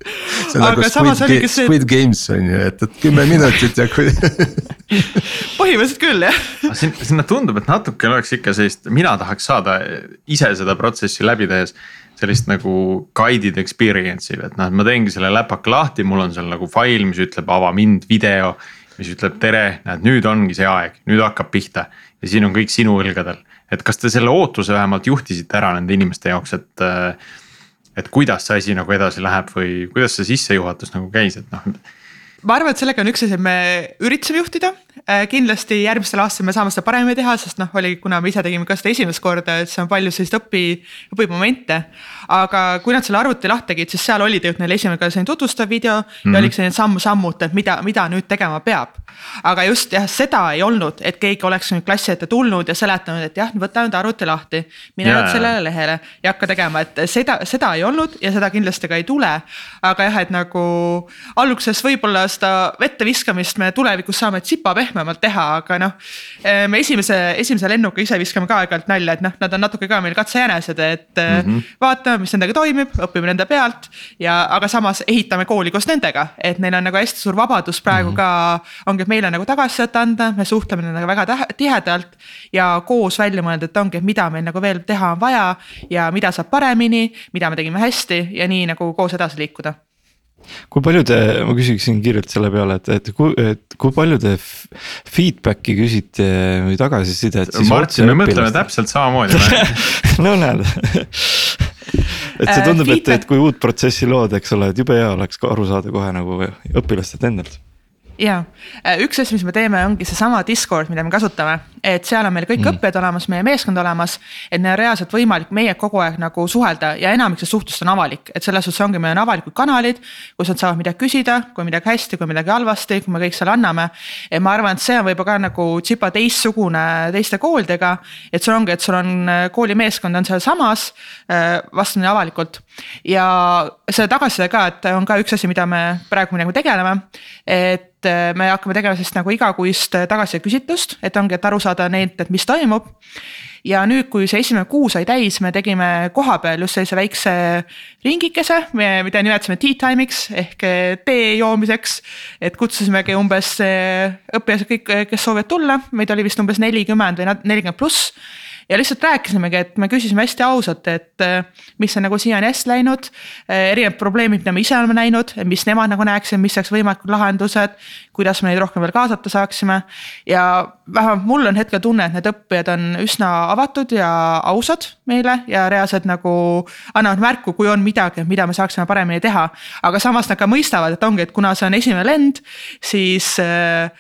see on nagu Squid, see... Squid Games on ju, et, et kümme minutit ja kui põhimõtteliselt küll jah. sinna, sinna tundub, et natuke oleks ikka sellist, mina tahaks saada ise seda protsessi läbi tehes sellist nagu guided experience'i, et noh, et ma teengi selle läpaka lahti, mul on seal nagu fail, mis ütleb ava mind video. mis ütleb tere, näed nüüd ongi see aeg, nüüd hakkab pihta ja siin on kõik sinu õlgadel. et kas te selle ootuse vähemalt juhtisite ära nende inimeste jaoks, et. Et kuidas see asi nagu edasi läheb või kuidas see sissejuhatus nagu käis, et noh ma arvan, et sellega on üks asi, et me üritasime juhtida, kindlasti järgmistel aastatel me saame seda paremini teha, sest noh, oli, kuna me ise tegime ka seda esimest korda, et see on palju selliseid õpi, õpimomente. aga kui nad selle arvuti lahti tegid, siis seal oli tegelikult neil esimene ka selline tutvustav video mm -hmm. ja mhm. oligi selline samm-sammult, et mida, mida nüüd tegema peab. aga just jah, seda ei olnud, et keegi oleks nüüd klassi ette tulnud ja seletanud, et jah, võta nüüd arvuti lahti. mine yeah. nüüd sellele lehele ja hakka tegema, et seda, seda ei olnud ja seda kindlasti ka ei tule. aga jah, et nagu alguses võib-olla seda vette viskamist me tulevikus saame tsipa pehme pehmemalt teha, aga noh. Eh, me esimese, esimese lennuga ise viskame ka aeg-ajalt nalja, et noh, nad on natuke ka meil katsejänesed, et mm -hmm. vaatame, mis nendega toimib, õpime nende pealt. ja, aga samas ehitame kooli koos nendega, et neil on nagu hästi suur vabadus praegu mm -hmm. ka. ongi, et meile nagu tagasisidet anda, me suhtleme nendega väga tihedalt ja koos välja mõelda, et ongi, et mida meil nagu veel teha on vaja ja mida saab paremini, mida me tegime hästi ja nii nagu koos edasi liikuda kui palju te, ma küsiksin kiirelt selle peale, et, et kui, et kui palju te feedback'i küsite või tagasisidet. Martin, me mõtleme täpselt samamoodi no näed. Et see tundub, et, et kui uut protsessi lood, eks ole, et jube hea oleks aru saada kohe nagu õpilastelt endalt. Ja üks asi, mis me teeme, ongi seesama Discord, mida me kasutame, et seal on meil kõik mm. õppijad olemas, meie meeskond olemas. et neil on reaalselt võimalik meiega kogu aeg nagu suhelda ja enamik sellest suhtlust on avalik, et selles suhtes ongi, meil on avalikud kanalid. kus nad saavad midagi küsida, kui midagi hästi, kui midagi halvasti, kui me kõik selle anname. et ma arvan, et see on võib-olla ka nagu tsipa teistsugune teiste koolidega. et sul ongi, et sul on äh, koolimeeskond on sealsamas äh, vastamine avalikult ja selle tagasiside ka, et on ka üks asi, mida me praegu nagu tegeleme. et Äh, me hakkame tegema sellist nagu igakuist äh, tagasisideküsitlust, et ongi, et aru saada neilt, et mis toimub. ja nüüd, kui see esimene kuu sai täis, me tegime kohapeal just sellise väikse ringikese, mida nimetasime tea time'iks ehk äh, tee joomiseks. et kutsusimegi umbes õpilased kõik, kes soovivad tulla, meid oli vist umbes nelikümmend või nelikümmend pluss ja lihtsalt rääkisimegi, et me küsisime hästi ausalt, et äh, mis on nagu siiani hästi läinud. Äh, erinevad probleemid, mida me ise oleme näinud, mis nemad nagu näeksid, mis oleks võimalikud lahendused. kuidas me neid rohkem veel kaasata saaksime ja vähemalt mul on hetkel tunne, et need õppijad on üsna avatud ja ausad meile ja reaalselt nagu annavad märku, kui on midagi, mida me saaksime paremini teha. aga samas nad ka mõistavad, et ongi, et kuna see on esimene lend, siis äh,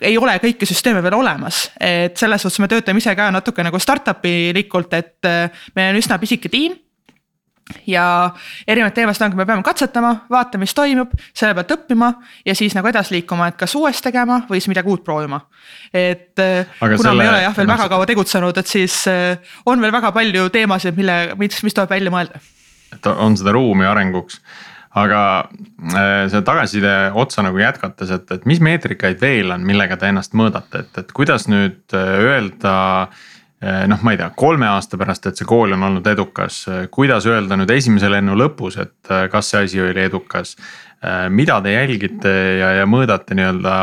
ei ole kõiki süsteeme veel olemas, et selles suhtes me töötame ise ka natuke nagu startup ilikult, et äh, meil on üsna pisike tiim ja erinevaid teemasid ongi, me peame katsetama, vaatama, mis toimub, selle pealt õppima ja siis nagu edasi liikuma, et kas uuesti tegema või siis midagi uut proovima. et äh, Aga kuna selle... me ei ole jah veel väga kaua tegutsenud, et siis äh, on veel väga palju teemasid, mille, mis, mis tuleb välja mõelda. et on seda ruumi arenguks aga äh, selle tagasiside otsa nagu jätkates, et, et mis meetrikaid veel on, millega te ennast mõõdate, et, et kuidas nüüd äh, öelda äh, noh, ma ei tea, kolme aasta pärast, et see kool on olnud edukas, kuidas öelda nüüd esimese lennu lõpus, et kas see asi oli edukas. mida te jälgite ja, ja mõõdate nii-öelda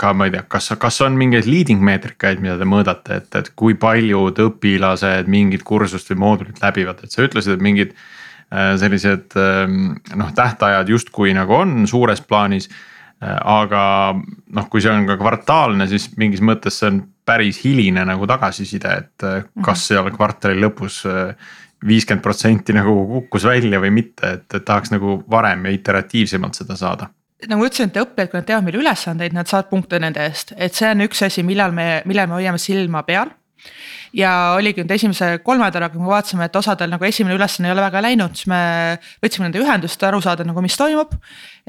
ka ma ei tea, kas, kas on mingeid leading meetrikaid, mida te mõõdate, et, et kui paljud õpilased mingit kursust või moodulit läbivad, et sa ütlesid, et mingid sellised ähm, noh, tähtajad justkui nagu on suures plaanis. Äh, aga noh, kui see on ka kvartaalne, siis mingis mõttes see on päris hiline nagu tagasiside, et äh, mhm. kas seal kvartali lõpus viiskümmend protsenti nagu kukkus välja või mitte, et, tahaks nagu varem ja iteratiivsemalt seda saada nagu ütlesin, et õppijad, kui nad teavad meil ülesandeid, nad saavad punkte nende eest, et see on üks asi, millal me, millal me hoiame silma peal ja oligi nüüd esimese kolme nädalaga, kui me vaatasime, et osadel nagu esimene ülesanne ei ole väga läinud, siis me võtsime nende ühendust, aru saada nagu, mis toimub.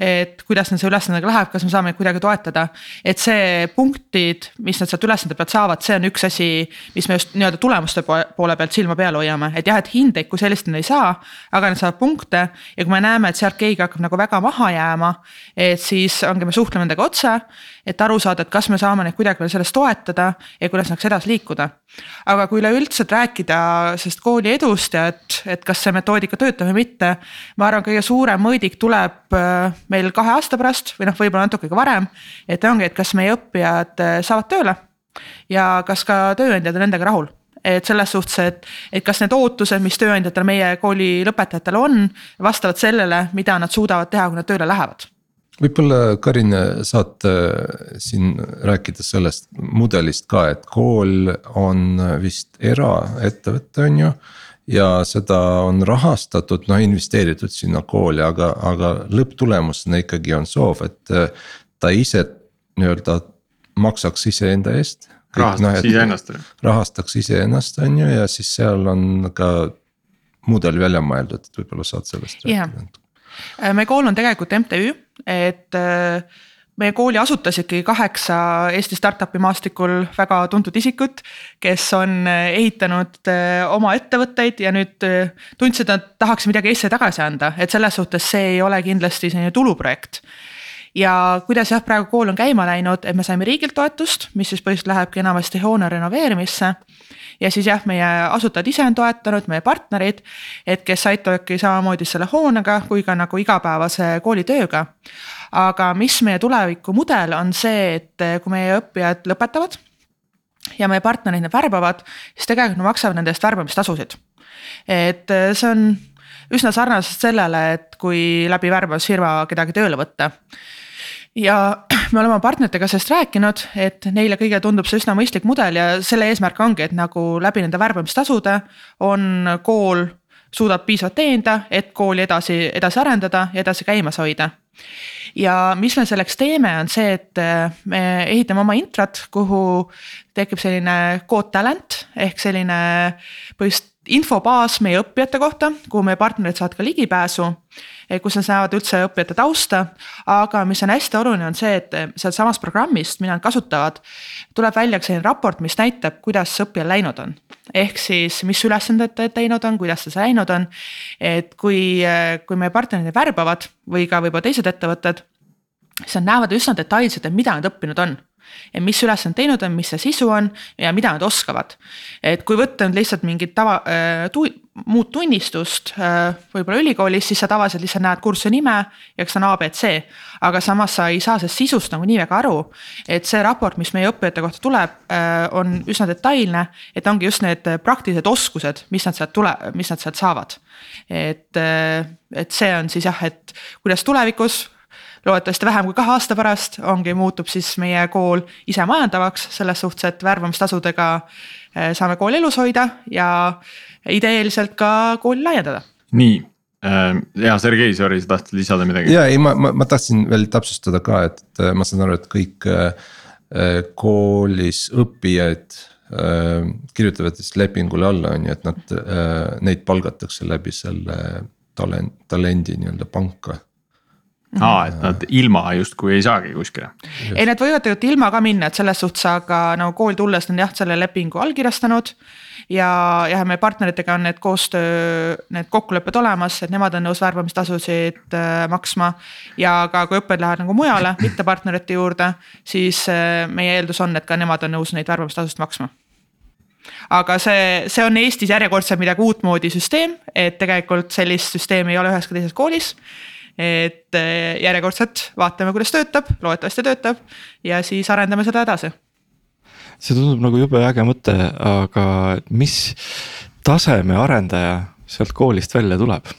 et kuidas neil see ülesandega läheb, kas me saame neid kuidagi toetada, et see punktid, mis nad sealt ülesande pealt saavad, see on üks asi, mis me just nii-öelda tulemuste poole pealt silma peal hoiame, et jah, et hindeid kui sellist nad ei saa. aga nad saavad punkte ja kui me näeme, et sealt keegi hakkab nagu väga maha jääma, et siis ongi, me suhtleme nendega otse et aru saada, et kas me saame neid kuidagi veel selles toetada ja kuidas saaks edasi liikuda. Aga kui üleüldiselt rääkida sellest kooli edust ja et, et kas see metoodika töötab või mitte. ma arvan, kõige suurem mõõdik tuleb äh, meil kahe aasta pärast või noh, võib-olla natuke ka varem. et ongi, et kas meie õppijad äh, saavad tööle ja kas ka tööandjad on nendega rahul et selles suhtes, et, et kas need ootused, mis tööandjatel meie kooli lõpetajatel on, vastavad sellele, mida nad suudavad teha, kui nad tööle lähevad võib-olla Karin, saad äh, siin rääkida sellest mudelist ka, et kool on vist eraettevõte, on ju. ja seda on rahastatud, noh investeeritud sinna kooli, aga, aga lõpptulemusena ikkagi on soov, et äh, ta ise nii-öelda maksaks iseenda eest. rahastaks no, iseennast. rahastaks iseennast, on ju, ja siis seal on ka mudel välja mõeldud, et võib-olla saad sellest yeah. rääkida Äh, meie kool on tegelikult MTÜ, et äh, meie kooli asutasidki kaheksa Eesti startup'i maastikul väga tuntud isikut, kes on äh, ehitanud oma ettevõtteid ja nüüd tundsid, et tahaks midagi Eestisse tagasi anda, et selles suhtes see ei ole kindlasti selline tuluprojekt. Ja kuidas jah, praegu kool on käima läinud, et me saime riigilt toetust, mis siis põhiliselt lähebki enamasti hoone renoveerimisse ja siis jah, meie asutajad ise on toetanud, meie partnerid, et kes aitavadki samamoodi selle hoonega kui ka nagu igapäevase koolitööga. aga mis meie tulevikumudel on see, et kui meie õppijad lõpetavad ja meie partnerid need värbavad, siis tegelikult nad maksavad nende eest värbamistasusid. et see on üsna sarnaselt sellele, et kui läbi värbamisfirma kedagi tööle võtta ja me oleme partneritega sellest rääkinud, et neile kõige tundub see üsna mõistlik mudel ja selle eesmärk ongi, et nagu läbi nende värbamistasude on kool suudab piisavalt teenida, et kooli edasi, edasi arendada ja edasi käimas hoida ja mis me selleks teeme, on see, et äh, me ehitame oma intrat, kuhu tekib selline code talent ehk selline põhimõtteliselt infobaas meie õppijate kohta, kuhu meie partnerid saavad ka ligipääsu. Kus nad näevad üldse õppijate tausta, aga mis on hästi oluline, on see, et sealtsamast programmist, mida nad kasutavad. tuleb välja ka selline raport, mis näitab, kuidas õppijal läinud on. ehk siis, mis ülesanded ta teinud on, kuidas ta läinud on. et kui, kui meie partnerid värbavad või ka võib-olla teised ettevõtted siis nad näevad üsna detailselt, et mida nad õppinud on ja mis ülesanded teinud on, mis see sisu on ja mida nad oskavad. et kui võtta nüüd lihtsalt mingit tava äh, tu, muud tunnistust äh, võib-olla ülikoolis, siis sa tavaliselt lihtsalt näed kursuse nime ja ta on abc. aga samas sa ei saa sellest sisust nagu nii väga aru. et see raport, mis meie õppijate kohta tuleb äh,, on üsna detailne, et ongi just need praktilised oskused, mis nad sealt tule, mis nad sealt saavad. et, äh, et see on siis jah, et kuidas tulevikus loodetavasti vähem kui kahe aasta pärast ongi, muutub siis meie kool isemajandavaks selles suhtes, et värbamistasudega eh, saame kooli elus hoida ja ideeliselt ka kooli laiendada. nii ja Sergei, sorry, sa tahtsid lisada midagi? ja ei, ma, ma, ma tahtsin veel täpsustada ka, et ma saan aru, et kõik koolis õppijad kirjutavad siis lepingule alla, on ju, et nad, neid palgatakse läbi selle talent, talendi nii-öelda panka aa, et nad ilma justkui ei saagi kuskile. ei, nad võivad tegelikult ilma ka minna, et selles suhtes, aga no kooli tulles on jah, selle lepingu allkirjastanud. ja, ja meie partneritega on need koostöö, need kokkulepped olemas, et nemad on nõus värbamistasusid äh, maksma. ja ka kui õppejad lähevad nagu mujale, mitte partnerite juurde, siis äh, meie eeldus on, et ka nemad on nõus neid värbamistasusid maksma aga see, see on Eestis järjekordselt midagi uutmoodi süsteem, et tegelikult sellist süsteemi ei ole üheski teises koolis et eh, järjekordselt vaatame, kuidas töötab, loodetavasti töötab ja siis arendame seda edasi. see tundub nagu jube äge mõte, aga mis taseme arendaja sealt koolist välja tuleb?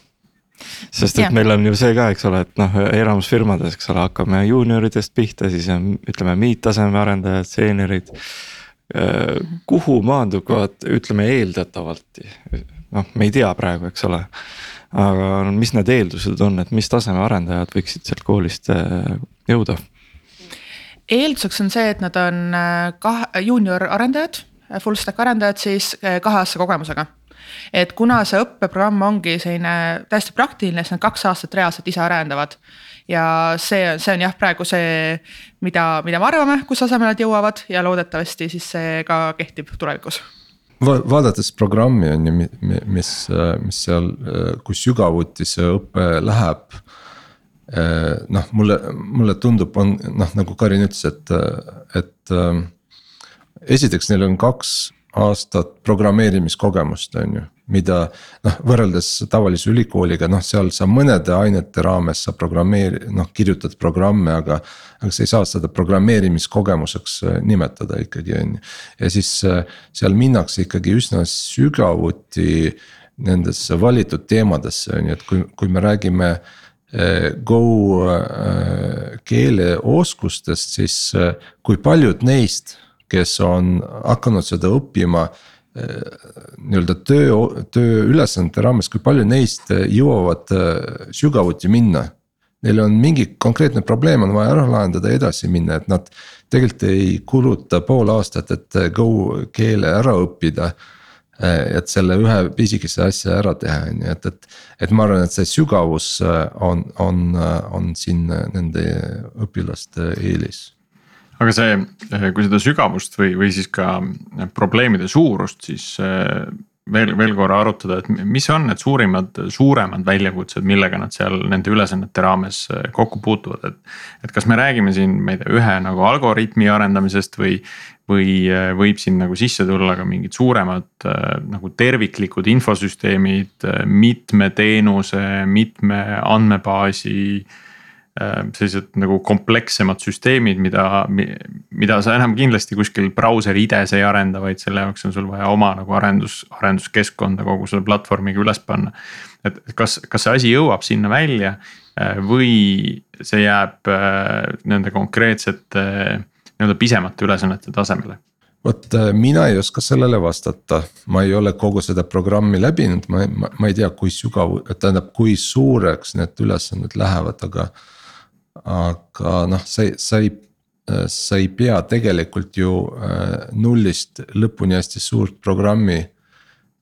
sest et ja. meil on ju see ka, eks ole, et noh, enamus firmades, eks ole, hakkame juunioridest pihta, siis on, ütleme, miidtaseme arendajad, seeniorid. Äh, kuhu maanduvad, ütleme eeldatavalt, noh, me ei tea praegu, eks ole aga mis need eeldused on, et mis taseme arendajad võiksid sealt koolist äh, jõuda? eelduseks on see, et nad on äh, kahe, juunior arendajad, full stack arendajad siis äh, kaheaastase kogemusega et kuna see õppeprogramm ongi selline täiesti praktiline, siis nad kaks aastat reaalselt ise arendavad. ja see, see on jah, praegu see, mida, mida me arvame, kus tasemele nad jõuavad ja loodetavasti siis see ka kehtib tulevikus Va vaadates programmi on ju, mis, mis seal, kui sügavuti see õpe läheb. noh, mulle, mulle tundub, on noh, nagu Karin ütles, et, et esiteks neil on kaks aastat programmeerimiskogemust, on ju mida noh, võrreldes tavalise ülikooliga, noh, seal sa mõnede ainete raames sa programmeeri-, noh, kirjutad programme, aga. aga sa ei saa seda programmeerimiskogemuseks äh, nimetada ikkagi on ju, ja siis äh, seal minnakse ikkagi üsna sügavuti nendesse valitud teemadesse on ju, et kui, kui me räägime äh, Go keeleoskustest, siis kui paljud neist, kes on hakanud seda õppima nii-öelda töö, tööülesannete raames, kui palju neist jõuavad äh, sügavuti minna. Neil on mingi konkreetne probleem on vaja ära lahendada ja edasi minna, et nad tegelikult ei kuluta pool aastat, et äh, Go keele ära õppida. Äh, et selle ühe pisikese asja ära teha, on ju, et, et, et ma arvan, et see sügavus on, on, on siin nende õpilaste eelis aga see, eh, kui seda sügavust või, või siis ka probleemide suurust, siis eh, veel, veel korra arutada, et mis on need suurimad, suuremad väljakutsed, millega nad seal nende ülesannete raames eh, kokku puutuvad, et. et kas me räägime siin, ma ei tea, ühe nagu algoritmi arendamisest või, või võib siin nagu sisse tulla ka mingid suuremad nagu terviklikud infosüsteemid, mitme teenuse, mitme andmebaasi sellised nagu komplekssemad süsteemid, mida, mida sa enam kindlasti kuskil brauseri ides ei arenda, vaid selle jaoks on sul vaja oma nagu arendus, arenduskeskkonda kogu selle platvormiga üles panna. et kas, kas see asi jõuab sinna välja äh, või see jääb äh, nende konkreetsete nii-öelda pisemate ülesannete tasemele? vot äh, mina ei oska sellele vastata, ma ei ole kogu seda programmi läbinud, ma, ma, ma ei tea, kui sügav, tähendab, kui suureks need ülesanded lähevad, aga. Aga noh, sa ei, sa ei, sa ei pea tegelikult ju äh, nullist lõpuni hästi suurt programmi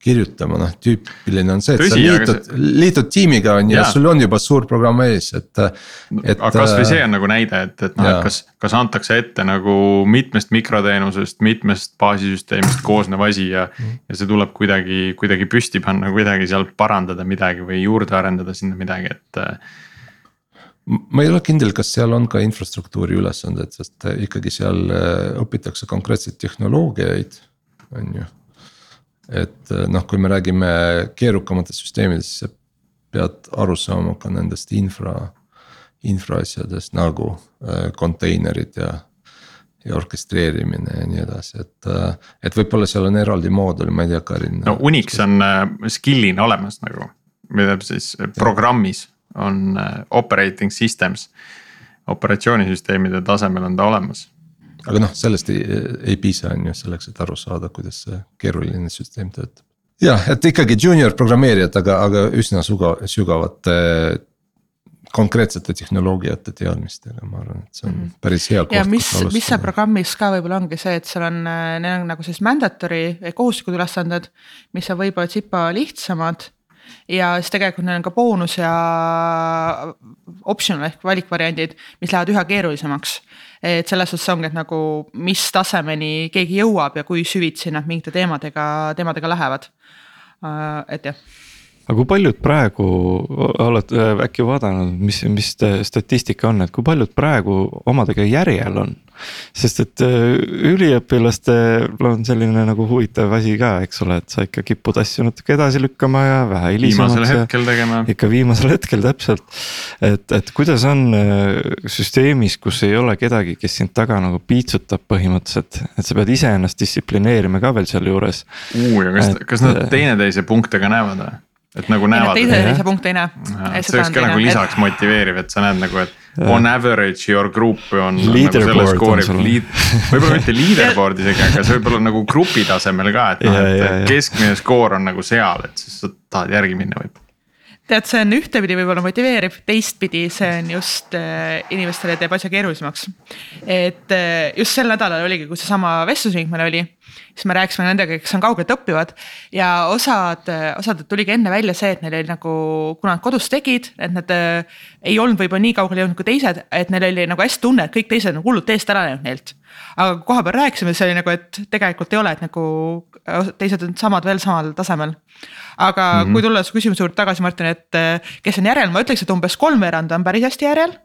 kirjutama, noh tüüpiline on see, et Tõsi, sa liitud see..., liitud tiimiga on ju ja sul on juba suur programm ees, et, et. aga kasvõi see on nagu näide, et, et noh, et kas, kas antakse ette nagu mitmest mikroteenusest, mitmest baasisüsteemist koosnev asi ja. ja see tuleb kuidagi, kuidagi püsti panna, kuidagi sealt parandada midagi või juurde arendada sinna midagi, et ma ei ole kindel, kas seal on ka infrastruktuuri ülesanded, sest ikkagi seal õpitakse konkreetseid tehnoloogiaid, on ju et eh, noh, kui me räägime keerukamatest süsteemidest, siis sa pead aru saama ka nendest infra, infra asjadest nagu äh, konteinerid ja. ja orkestreerimine ja nii edasi, et, et võib-olla seal on eraldi moodul, ma ei tea, Karin. no Unix on äh, skill'ina olemas nagu, mida siis programmis on äh, operating systems. operatsioonisüsteemide tasemel on ta olemas aga noh, sellest ei, ei piisa, on ju selleks, et aru saada, kuidas see keeruline süsteem töötab. jah, et ikkagi juunior programmeerijad, aga, aga üsna sügav, sügavate konkreetsete tehnoloogiate teadmistega, ma arvan, et see on mhm. päris hea. ja mis, mis seal programmis ka võib-olla ongi see, et seal on, neil on nagu sellised mandatory ehk kohustuslikud ülesanded, mis on võib-olla tsipa lihtsamad ja siis tegelikult neil on ka boonus ja optional ehk valikvariandid, mis lähevad üha keerulisemaks. et selles suhtes ongi, et nagu mis tasemeni keegi jõuab ja kui süvitsi nad mingite teemadega, teemadega lähevad. Äh, et jah aga kui paljud praegu oled äh, äkki vaadanud, mis, mis statistika on, et kui paljud praegu omadega järjel on? Sest et äh, üliõpilastel on selline nagu huvitav asi ka, eks ole, et sa ikka kipud asju natuke edasi lükkama ja vähe hilisemaks. viimasel hetkel tegema. ikka viimasel hetkel täpselt, et, et kuidas on äh, süsteemis, kus ei ole kedagi, kes sind taga nagu piitsutab põhimõtteliselt, et sa pead iseennast distsiplineerima ka veel sealjuures. ja kas, kas nad teineteise punkte ka näevad või? et nagu näevad. teise, teise punkti ei näe. see oleks ka nagu lisaks motiveeriv, et sa näed nagu, et on average your group on. nagu võib-olla mitte leaderboard isegi, aga see võib olla nagu grupi tasemel ka, et noh, et keskmine skoor on nagu seal, et siis sa tahad järgi minna võib tead, see on ühtepidi võib-olla motiveeriv, teistpidi see on just äh, inimestele teeb asja keerulisemaks. et äh, just sel nädalal oligi, kui seesama vestlusring meil oli, siis me rääkisime nendega, kes on kaugelt õppivad ja osad, osadelt tuligi enne välja see, et neil oli nagu, kuna nad kodus tegid, et nad äh, ei olnud võib-olla nii kaugele jõudnud kui teised, et neil oli nagu hästi tunne, et kõik teised on hullult eest ära läinud neilt. Aga kui kohapeal rääkisime, siis oli nagu, et tegelikult ei ole, et nagu teised on samad veel samal tasemel aga mm -hmm. kui tulla su küsimuse juurde tagasi, Martin, et eh, kes on järel, ma ütleks, et umbes kolmveerand on päris hästi järel.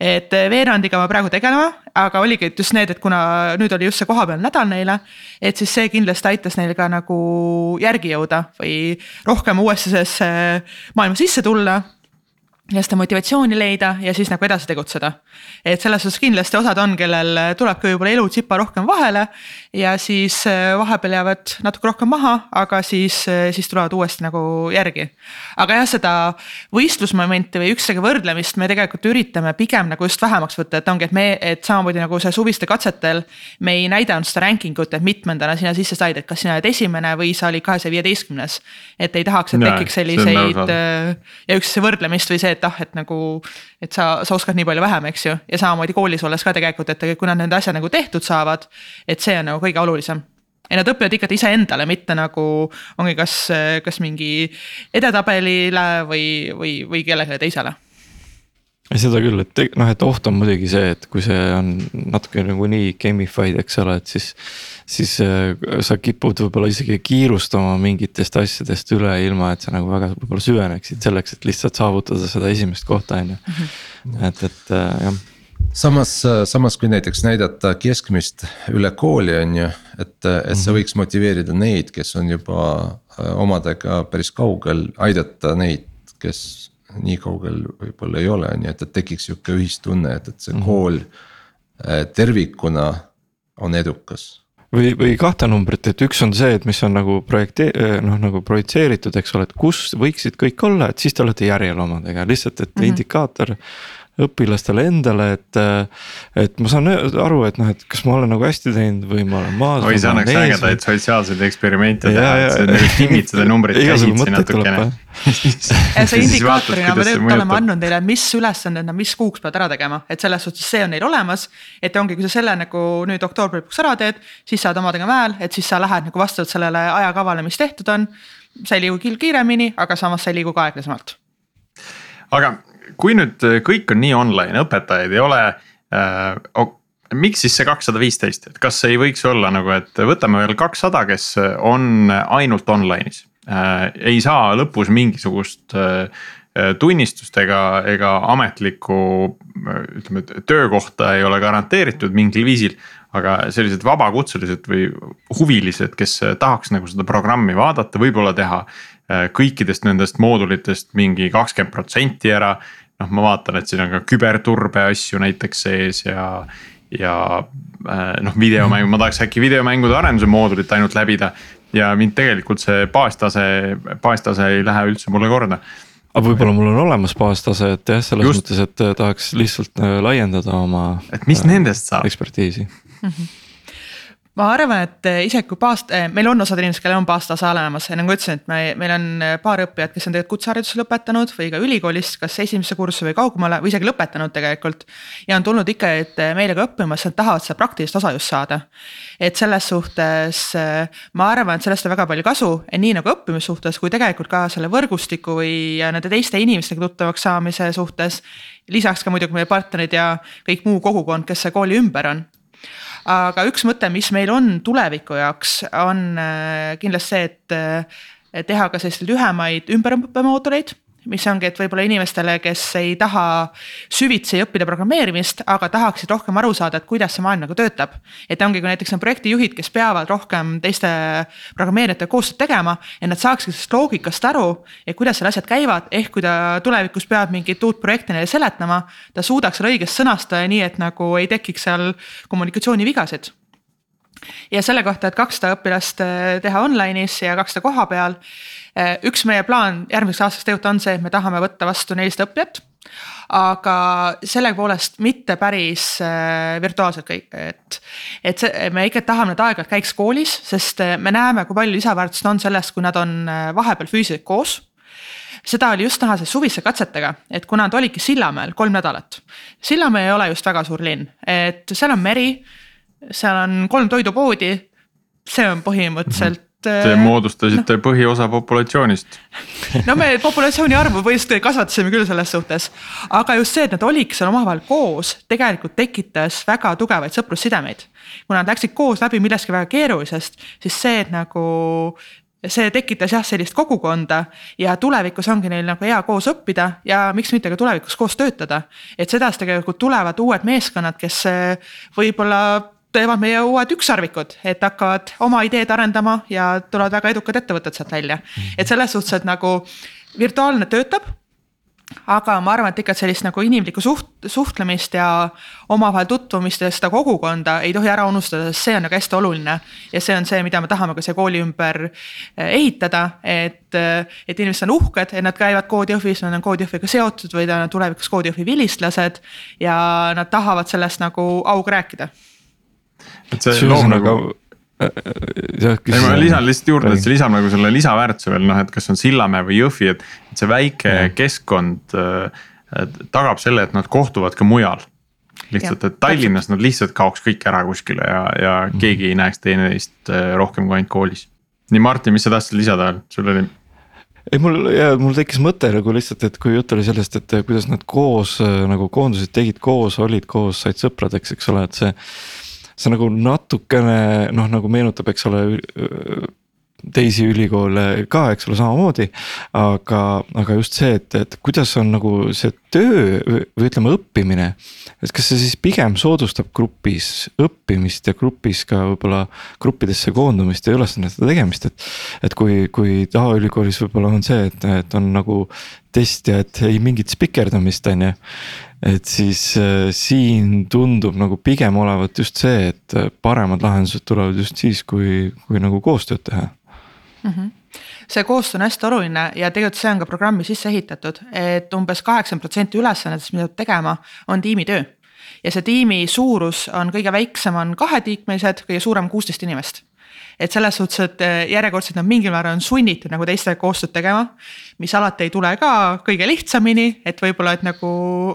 et eh, veerandiga ma praegu tegelema, aga oligi just need, et kuna nüüd oli just see kohapealne nädal neile. et siis see kindlasti aitas neil ka nagu järgi jõuda või rohkem uuesti sellesse maailma sisse tulla ja seda motivatsiooni leida ja siis nagu edasi tegutseda. et selles suhtes kindlasti osad on, kellel tuleb ka võib-olla elu tsipa rohkem vahele ja siis äh, vahepeal jäävad natuke rohkem maha, aga siis, äh, siis tulevad uuesti nagu järgi. aga jah, seda võistlusmomenti või üksteisega võrdlemist me tegelikult üritame pigem nagu just vähemaks võtta, et ongi, et me, et samamoodi nagu see suviste katsetel. me ei näidanud seda ranking ut, et mitmendana sina sisse said, et kas sina oled esimene või sa olid kahesaja viieteistkümnes. et ei tahaks, et tekiks selliseid äh, ja üks võrdlemist või see, et ah, et nagu, et sa, sa oskad nii palju vähem, eks ju. ja samamoodi koolis olles ka tegelikult, et kui nad nende asja nagu tehtud saavad, et see on nagu kõige olulisem ja nad õpivad ikkagi iseendale, mitte nagu ongi kas, kas mingi edetabelile või, või, või kellelegi teisele seda küll, et noh, et oht on muidugi see, et kui see on natuke nagu nii gamified, eks ole, et siis. siis äh, sa kipud võib-olla isegi kiirustama mingitest asjadest üle, ilma et sa nagu väga võib-olla süveneksid selleks, et lihtsalt saavutada seda esimest kohta, on ju. Mhm. et, et äh, jah samas, samas kui näiteks näidata keskmist üle kooli, on ju, et, et see mhm. võiks motiveerida neid, kes on juba äh, omadega päris kaugel, aidata neid, kes nii kaugel võib-olla ei ole, nii et, et tekiks sihuke ühistunne, et, et see -hmm. kool äh, tervikuna on edukas või, või kahte numbrit, et üks on see, et mis on nagu projekti-, äh, noh nagu projitseeritud, eks ole, et kus võiksid kõik olla, et siis te olete järjel omadega, lihtsalt, et mm -hmm. indikaator õpilastele endale, et. et ma saan aru, et noh, et kas ma olen nagu hästi teinud või ma olen maas. oi, see annaks ägedaid sotsiaalseid eksperimente teha, et sa nagu timmid seda numbrit käsitsi natukene. see indikaatorina me tegelikult oleme andnud neile, mis ülesanded nad mis kuuks peavad ära tegema, et selles suhtes see on neil olemas. et ongi, kui sa selle nagu nüüd oktoobri lõpuks ära teed, siis saad omadega mäel, et siis sa lähed nagu vastavalt sellele ajakavale, mis tehtud on. sa ei liigu kiiremini, aga samas sa ei liigu ka aeglasemalt. aga kui nüüd kõik on nii online, õpetajaid ei ole äh, miks siis see kakssada viisteist, et kas ei võiks olla nagu, et võtame veel kakssada, kes on ainult online'is äh,. ei saa lõpus mingisugust äh, tunnistust ega, ega ametlikku ütleme, töökohta ei ole garanteeritud mingil viisil. aga sellised vabakutselised või huvilised, kes tahaks nagu seda programmi vaadata, võib-olla teha kõikidest nendest moodulitest mingi kakskümmend protsenti ära noh, ma vaatan, et siin on ka küberturbe asju näiteks sees ja, ja äh, noh, videomäng, ma tahaks äkki videomängude arenduse moodulit ainult läbida. ja mind tegelikult see baastase, baastase ei lähe üldse mulle korda aga võib-olla mul on olemas baastase, et jah, selles Just. mõttes, et äh, tahaks lihtsalt äh, laiendada oma. et mis nendest saab? ekspertiisi mm. -hmm ma arvan, et eh, isegi kui baast-, eh, meil on osad inimesed, kellel on baastase olemas ja nagu ma ütlesin, et me, meil on eh, paar õppijat, kes on tegelikult kutsehariduse lõpetanud või ka ülikoolist, kas esimesse kursuse või kaugemale või isegi lõpetanud tegelikult. ja on tulnud ikka, et meile ka õppima, sest nad tahavad seda praktilist osa just saada. et selles suhtes ma arvan, et sellest on väga palju kasu, nii nagu õppimise suhtes, kui tegelikult ka selle võrgustiku või nende teiste inimestega tuttavaks saamise suhtes. lisaks ka muidugi meie partnerid ja kõik muu kogukond, kes kooli ümber on aga üks mõte, mis meil on tuleviku jaoks, on äh, kindlasti see, et äh, teha ka selliseid lühemaid ümberõppemooduleid mis ongi, et võib-olla inimestele, kes ei taha süvitsi õppida programmeerimist, aga tahaksid rohkem aru saada, et kuidas see maailm nagu töötab. et ongi, kui näiteks on projektijuhid, kes peavad rohkem teiste programmeerijatega koostööd tegema, et nad saaksid sellest loogikast aru, et kuidas seal asjad käivad, ehk kui ta tulevikus peab mingit uut projekti neile seletama, ta suudaks selle õigesti sõnastada nii, et nagu ei tekiks seal kommunikatsioonivigasid ja selle kohta, et kakssada õpilast teha online'is ja kakssada koha peal Äh, üks meie plaan järgmiseks aastaks tegelikult on see, et me tahame võtta vastu nelisada õppijat aga sellegipoolest mitte päris äh, virtuaalselt kõik, et. et see, me ikka tahame, et aeg-ajalt käiks koolis, sest äh, me näeme, kui palju lisaväärtust on sellest, kui nad on vahepeal füüsiliselt koos seda oli just näha siis suviste katsetega, et kuna nad olidki Sillamäel kolm nädalat. Sillamäe ei ole just väga suur linn, et seal on meri, seal on kolm toidupoodi. see on põhimõtteliselt Te moodustasite no, põhiosa populatsioonist. no me populatsiooni arvu põhimõtteliselt kasvatasime küll selles suhtes, aga just see, et nad olidki seal omavahel koos, tegelikult tekitas väga tugevaid sõprussidemeid. kui nad läksid koos läbi millestki väga keerulisest, siis see, et nagu see tekitas jah, sellist kogukonda ja tulevikus ongi neil nagu hea koos õppida ja miks mitte ka tulevikus koos töötada. et sedasi tegelikult tulevad uued meeskonnad, kes võib-olla teevad meie uued ükssarvikud, et hakkavad oma ideed arendama ja tulevad väga edukad ettevõtted sealt välja. et selles suhtes, et nagu virtuaalne töötab. aga ma arvan, et ikka sellist nagu inimlikku suht-, suhtlemist ja omavahel tutvumist ja seda kogukonda ei tohi ära unustada, sest see on nagu hästi oluline. ja see on see, mida me tahame ka siia kooli ümber eh, ehitada, et, eh, et inimesed on uhked, et nad käivad koodijõhvis, nad on koodijõhviga seotud või nad on tulevikus koodijõhvi vilistlased. ja nad tahavad sellest nagu auga rääkida et see loob nagu äh, äh, ei, ma lisan lihtsalt juurde, et see lisab nagu selle lisaväärtuse veel noh, et kas on Sillamäe või Jõhvi, et, et see väike ja. keskkond äh, tagab selle, et nad kohtuvad ka mujal. lihtsalt, et Tallinnas nad lihtsalt kaoks kõik ära kuskile ja, ja mm. keegi ei näeks teineteist rohkem kui ainult koolis. nii Martin, mis sa tahtsid lisada veel, sul oli? ei mul ja mul tekkis mõte nagu lihtsalt, et kui jutt oli sellest, et kuidas nad koos nagu koondusid, tegid koos, olid koos, said sõpradeks, eks ole, et see see nagu natukene noh, nagu meenutab, eks ole teisi ülikoole ka, eks ole, samamoodi. aga, aga just see, et, et kuidas on nagu see töö või ütleme, õppimine. et kas see siis pigem soodustab grupis õppimist ja grupis ka võib-olla gruppidesse koondumist ja ülesannete tegemist, et. et kui, kui tavaülikoolis võib-olla on see, et, et on nagu test ja et ei mingit spikerdamist, on ju et siis äh, siin tundub nagu pigem olevat just see, et äh, paremad lahendused tulevad just siis, kui, kui nagu koostööd teha mm. -hmm see koostöö on hästi oluline ja tegelikult see on ka programmi sisse ehitatud, et umbes kaheksakümmend protsenti ülesannetest, mida peab tegema, on tiimitöö. ja see tiimi suurus on kõige väiksem on kahetiikmelised, kõige suurem kuusteist inimest et selles suhtes, et eh, järjekordselt nad mingil määral on sunnitud nagu teistega koostööd tegema. mis alati ei tule ka kõige lihtsamini, et võib-olla, et nagu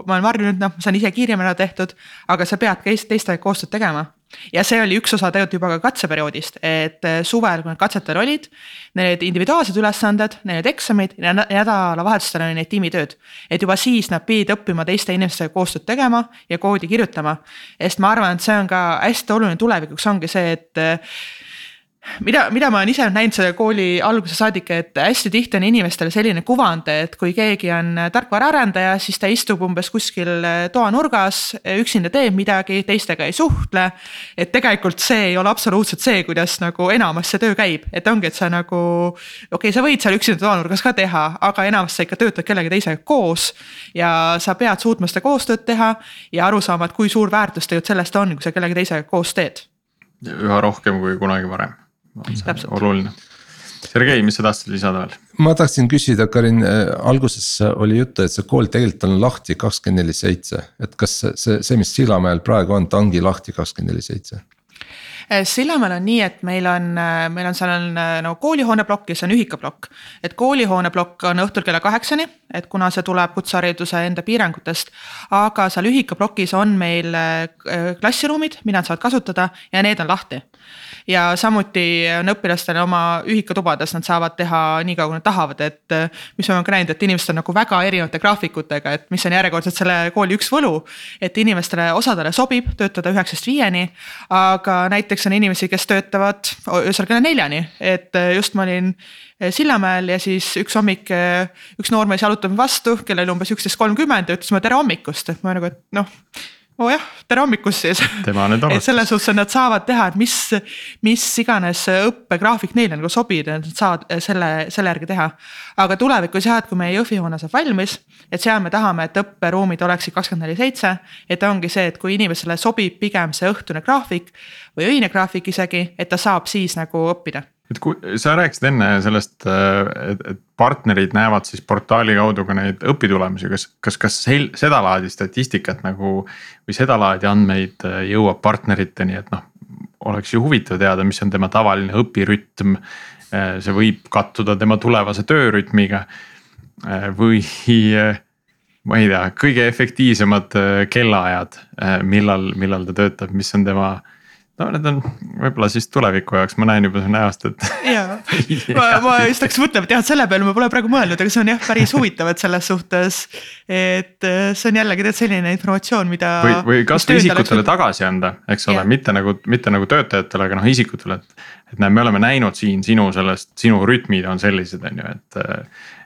ma olen harjunud, noh, ma saan ise kiiremini tehtud, aga sa pead ka teistega koostööd tegema ja see oli üks osa tegelikult juba ka katseperioodist, et eh, suvel, kui need katsetel olid, need individuaalsed ülesanded, need eksamid ja nädalavahetustel oli need tiimitööd. et juba siis nad pidid õppima teiste inimestega koostööd tegema ja koodi kirjutama. sest ma arvan, et see on ka hästi oluline tulevikuks ongi see, et eh, mida, mida ma olen ise näinud selle kooli alguse saadik, et hästi tihti on inimestel selline kuvand, et kui keegi on tarkvaraarendaja, siis ta istub umbes kuskil toanurgas, üksinda teeb midagi, teistega ei suhtle. et tegelikult see ei ole absoluutselt see, kuidas nagu enamus see töö käib, et ongi, et sa nagu. okei okay,, sa võid seal üksinda toanurgas ka teha, aga enamus sa ikka töötad kellegi teisega koos. ja sa pead suutma seda koostööd teha ja aru saama, et kui suur väärtus tegelikult sellest on, kui sa kellegi teisega koos teed. üha rohkem kui kunagi varem oluline. Sergei, mis sa tahtsid lisada veel? ma tahtsin küsida, Karin, äh, alguses oli juttu, et see kool tegelikult on lahti kakskümmend neli seitse, et kas see, see, mis Sillamäel praegu on, ta ongi lahti kakskümmend neli seitse? Äh, Sillamäel on nii, et meil on, äh, meil on seal nagu koolihoone plokk ja siis on ühikaplokk. et koolihoone plokk on õhtul kella kaheksani, et kuna see tuleb kutsehariduse enda piirangutest. aga seal ühikaplokis on meil klassiruumid, mida nad saavad kasutada ja need on lahti ja samuti on õpilastel oma ühikatubades, nad saavad teha nii kaua, kui nad tahavad, et. mis me oleme ka näinud, et inimesed on nagu väga erinevate graafikutega, et mis on järjekordselt selle kooli üks võlu. et inimestele, osadele sobib töötada üheksast viieni, aga näiteks on inimesi, kes töötavad öösel kella neljani, et just ma olin Sillamäel ja siis üks hommik üks noormees jalutab vastu, kellel oli umbes üksteist kolmkümmend ja ütles mulle tere hommikust, et ma nagu, et noh oo oh jah, tere hommikust siis. et selles suhtes, nad saavad teha, et mis, mis iganes õppegraafik neile nagu sobib, et nad saavad selle, selle järgi teha. aga tulevikus jah, et kui meie Jõhvi hoone saab valmis, et seal me tahame, et õpperuumid oleksid kakskümmend neli seitse. et ongi see, et kui inimesele sobib pigem see õhtune graafik või öine graafik isegi, et ta saab siis nagu õppida et kui sa rääkisid enne sellest, et, et partnerid näevad siis portaali kaudu ka neid õpitulemusi, kas, kas, kas sel, sedalaadi statistikat nagu. või sedalaadi andmeid äh, jõuab partneriteni, et noh, oleks ju huvitav teada, mis on tema tavaline õpirütm. Äh, see võib kattuda tema tulevase töörütmiga äh, või ma ei tea, kõige efektiivsemad kellaajad, millal, millal ta töötab, mis on tema no need on võib-olla siis tuleviku jaoks, ma näen juba su näost, et. ja, ma, ma just hakkasin mõtlema, et jah, et selle peale ma pole praegu mõelnud, aga see on jah, päris huvitav, et selles suhtes. et äh, see on jällegi tead selline informatsioon, mida. või, või kasvõi isikutele oleks... tagasi anda, eks ole, mitte nagu, mitte nagu töötajatele, aga noh isikutele, et. et näe, me oleme näinud siin sinu sellest, sinu rütmid on sellised, on ju, et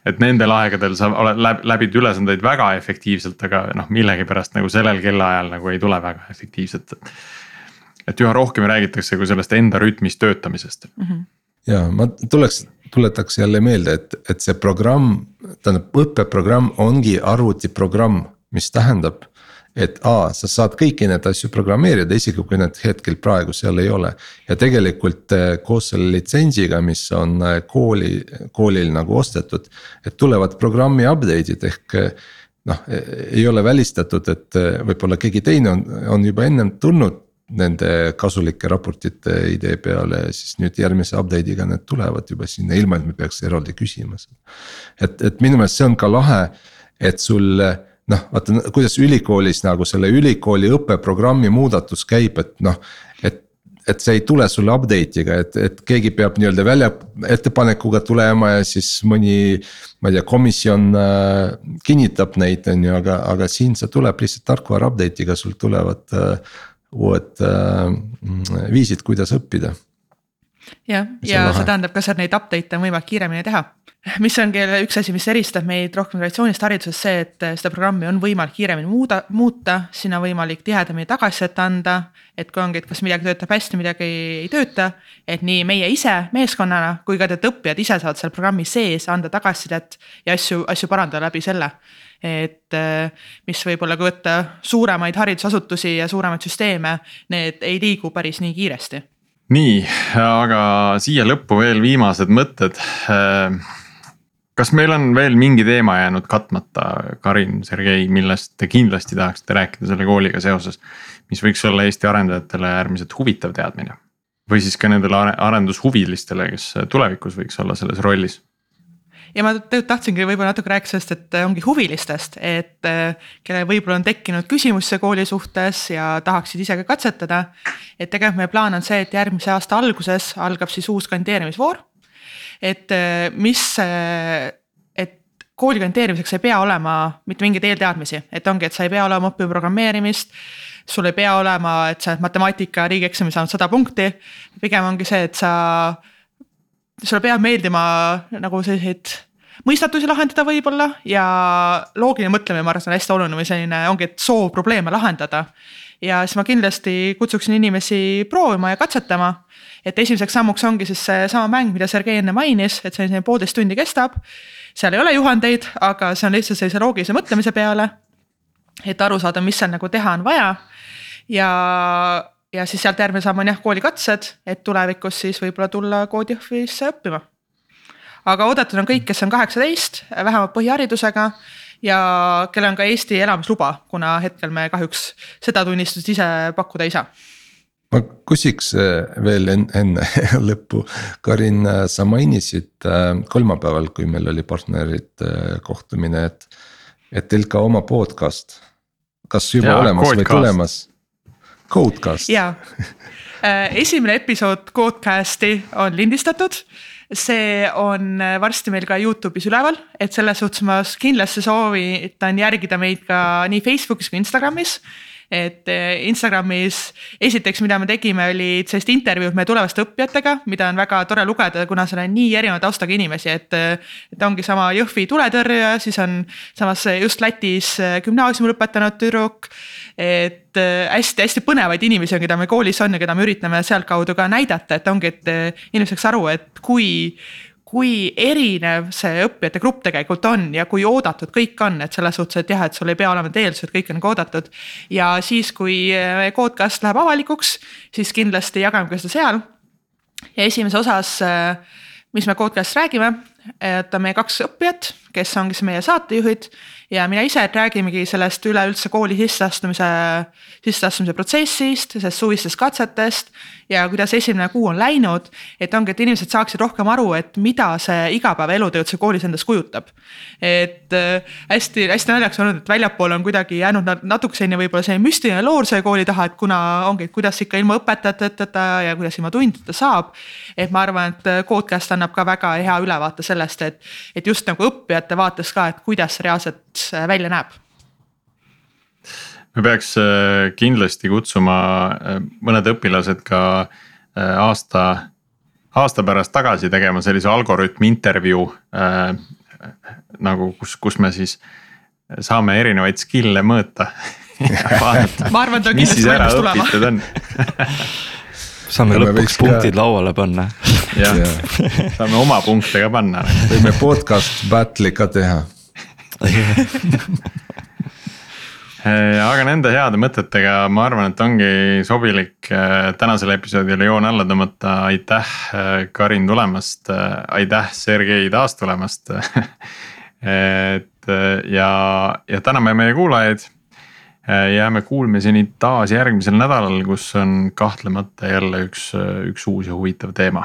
et nendel aegadel sa oled läbid ülesandeid väga efektiivselt, aga noh, millegipärast nagu sellel kellaajal nagu ei tule väga efektiivselt et üha rohkem räägitakse kui sellest enda rütmis töötamisest mm. -hmm. ja ma tuleks, tuletaks jälle meelde, et, et see programm, tähendab õppeprogramm ongi arvutiprogramm, mis tähendab et A, sa saad kõiki neid asju programmeerida, isegi kui need hetkel praegu seal ei ole. ja tegelikult eh, koos selle litsentsiga, mis on eh, kooli, koolil nagu ostetud, et tulevad programmi update'id ehk. Eh, noh, ei ole välistatud, et võib-olla keegi teine on, on juba ennem tulnud nende kasulike raportite idee peale, siis nüüd järgmise update'iga need tulevad juba sinna, ilma et me peaks eraldi küsima. et, et minu meelest see on ka lahe, et sul noh, vaata kuidas ülikoolis nagu selle ülikooli õppeprogrammi muudatus käib, et noh, et et see ei tule sulle update'iga, et, et keegi peab nii-öelda välja ettepanekuga tulema ja siis mõni. ma ei tea, komisjon äh, kinnitab neid, on ju, aga, aga siin see tuleb lihtsalt tarkvara update'iga, sul tulevad äh, uued äh, viisid, kuidas õppida. jah, ja see tähendab ka, et neid update'e on võimalik kiiremini teha. mis ongi üks asi, mis eristab meid rohkem traditsioonilist haridusest, see, et seda programmi on võimalik kiiremini muuda, muuta, sinna on võimalik tihedamini tagasisidet anda. et kui ongi, et kas midagi töötab hästi, midagi ei tööta, et nii meie ise meeskonnana kui ka tead õppijad ise saavad seal programmi sees anda tagasisidet ja asju, asju parandada läbi selle et äh, mis võib-olla kui võtta suuremaid haridusasutusi ja suuremaid süsteeme, need ei liigu päris nii kiiresti nii, aga siia lõppu veel viimased mõtted. kas meil on veel mingi teema jäänud katmata, Karin, Sergei, millest te kindlasti tahaksite rääkida selle kooliga seoses? mis võiks olla Eesti arendajatele äärmiselt huvitav teadmine või siis ka nendele arendushuvilistele, kes tulevikus võiks olla selles rollis ja ma tegelikult tahtsingi võib-olla natuke rääkida sellest, et ongi huvilistest, et kellel võib-olla on tekkinud küsimusi kooli suhtes ja tahaksid ise ka katsetada. et tegelikult meie plaan on see, et järgmise aasta alguses algab siis uus kandideerimisvoor. et mis, et kooli kandideerimiseks ei pea olema mitte mingeid eelteadmisi, et ongi, et sa ei pea olema õppinud programmeerimist sul ei pea olema, et sa oled matemaatika riigieksamil saanud sada punkti. pigem ongi see, et sa, sulle peab meeldima nagu selliseid mõistatusi lahendada võib-olla ja loogiline mõtlemine, ma arvan, on hästi oluline või selline ongi, et soov probleeme lahendada. ja siis ma kindlasti kutsuksin inimesi proovima ja katsetama. et esimeseks sammuks ongi siis seesama mäng, mida Sergei enne mainis, et see selline poolteist tundi kestab. seal ei ole juhendeid, aga see on lihtsalt sellise loogilise mõtlemise peale. et aru saada, mis seal nagu teha on vaja ja, ja siis sealt järgmine samm on jah, koolikatsed, et tulevikus siis võib-olla tulla koodijõhvisse õppima. aga oodatud on kõik, kes on kaheksateist, vähemalt põhiharidusega ja kellel on ka Eesti elamisluba, kuna hetkel me kahjuks seda tunnistust ise pakkuda ei saa ma küsiks äh, veel enne lõppu, Karin, äh, sa mainisid äh, kolmapäeval, kui meil oli partnerite kohtumine, et. et teil ka oma podcast, kas juba ja, olemas või tulemas? Codecast. jaa, äh, esimene episood Codecasti on lindistatud. See on äh, varsti meil ka Youtube'is üleval, et selles suhtes ma kindlasti soovitan järgida meid ka nii Facebookis kui Instagramis et eh, Instagramis esiteks, mida me tegime, olid sellised intervjuud meie tulevaste õppijatega, mida on väga tore lugeda, kuna seal on nii erineva taustaga inimesi, et. et ongi sama Jõhvi tuletõrjuja, siis on samas just Lätis eh, gümnaasiumi lõpetanud tüdruk. et hästi-hästi eh, põnevaid inimesi on, keda meil koolis on ja keda me üritame sealtkaudu ka näidata, et ongi, et inimesed saaks aru, et kui kui erinev see õppijate grupp tegelikult on ja kui oodatud kõik on, et selles suhtes, et jah, et sul ei pea olema eeldused, kõik on nagu oodatud. ja siis, kui Codecast läheb avalikuks, siis kindlasti jagame ka seda seal. ja esimeses osas, mis me Codecast räägime, et on meie kaks õppijat, kes ongi siis meie saatejuhid ja mina ise räägimegi sellest üleüldse kooli sisseastumise, sisseastumise protsessist, sellest suvistest katsetest ja kuidas esimene kuu on läinud. et ongi, et inimesed saaksid rohkem aru, et mida see igapäevaelutöö üldse koolis endast kujutab. et hästi-hästi äh, naljakas olnud, et väljapoole on kuidagi jäänud natuke selline võib-olla selline müstiline loor selle kooli taha, et kuna ongi, et kuidas ikka ilma õpetajateta ja kuidas ilma tundideta saab. et ma arvan, et Codecast annab ka väga hea ülevaate sellest, et, et just nagu õppijate vaates ka, et kuidas see reaalselt Äh, välja näeb? me peaks äh, kindlasti kutsuma äh, mõned õpilased ka aasta, aasta pärast tagasi tegema sellise algoritmi intervjuu äh,. nagu kus, kus me siis saame erinevaid skill'e mõõta ma arvan, ta on kindlasti valmis tulema saame lõpuks punktid ka... lauale panna. Jah, saame oma punkte ka panna. võime podcast battle'i ka teha Äh, aga nende heade mõtetega ma arvan, et ongi sobilik äh, tänasele episoodile joon alla tõmmata, aitäh äh, Karin tulemast, aitäh Sergei taas tulemast et ja, ja täname meie kuulajaid. jääme kuulmiseni taas järgmisel nädalal, kus on kahtlemata jälle üks, üks uus ja huvitav teema.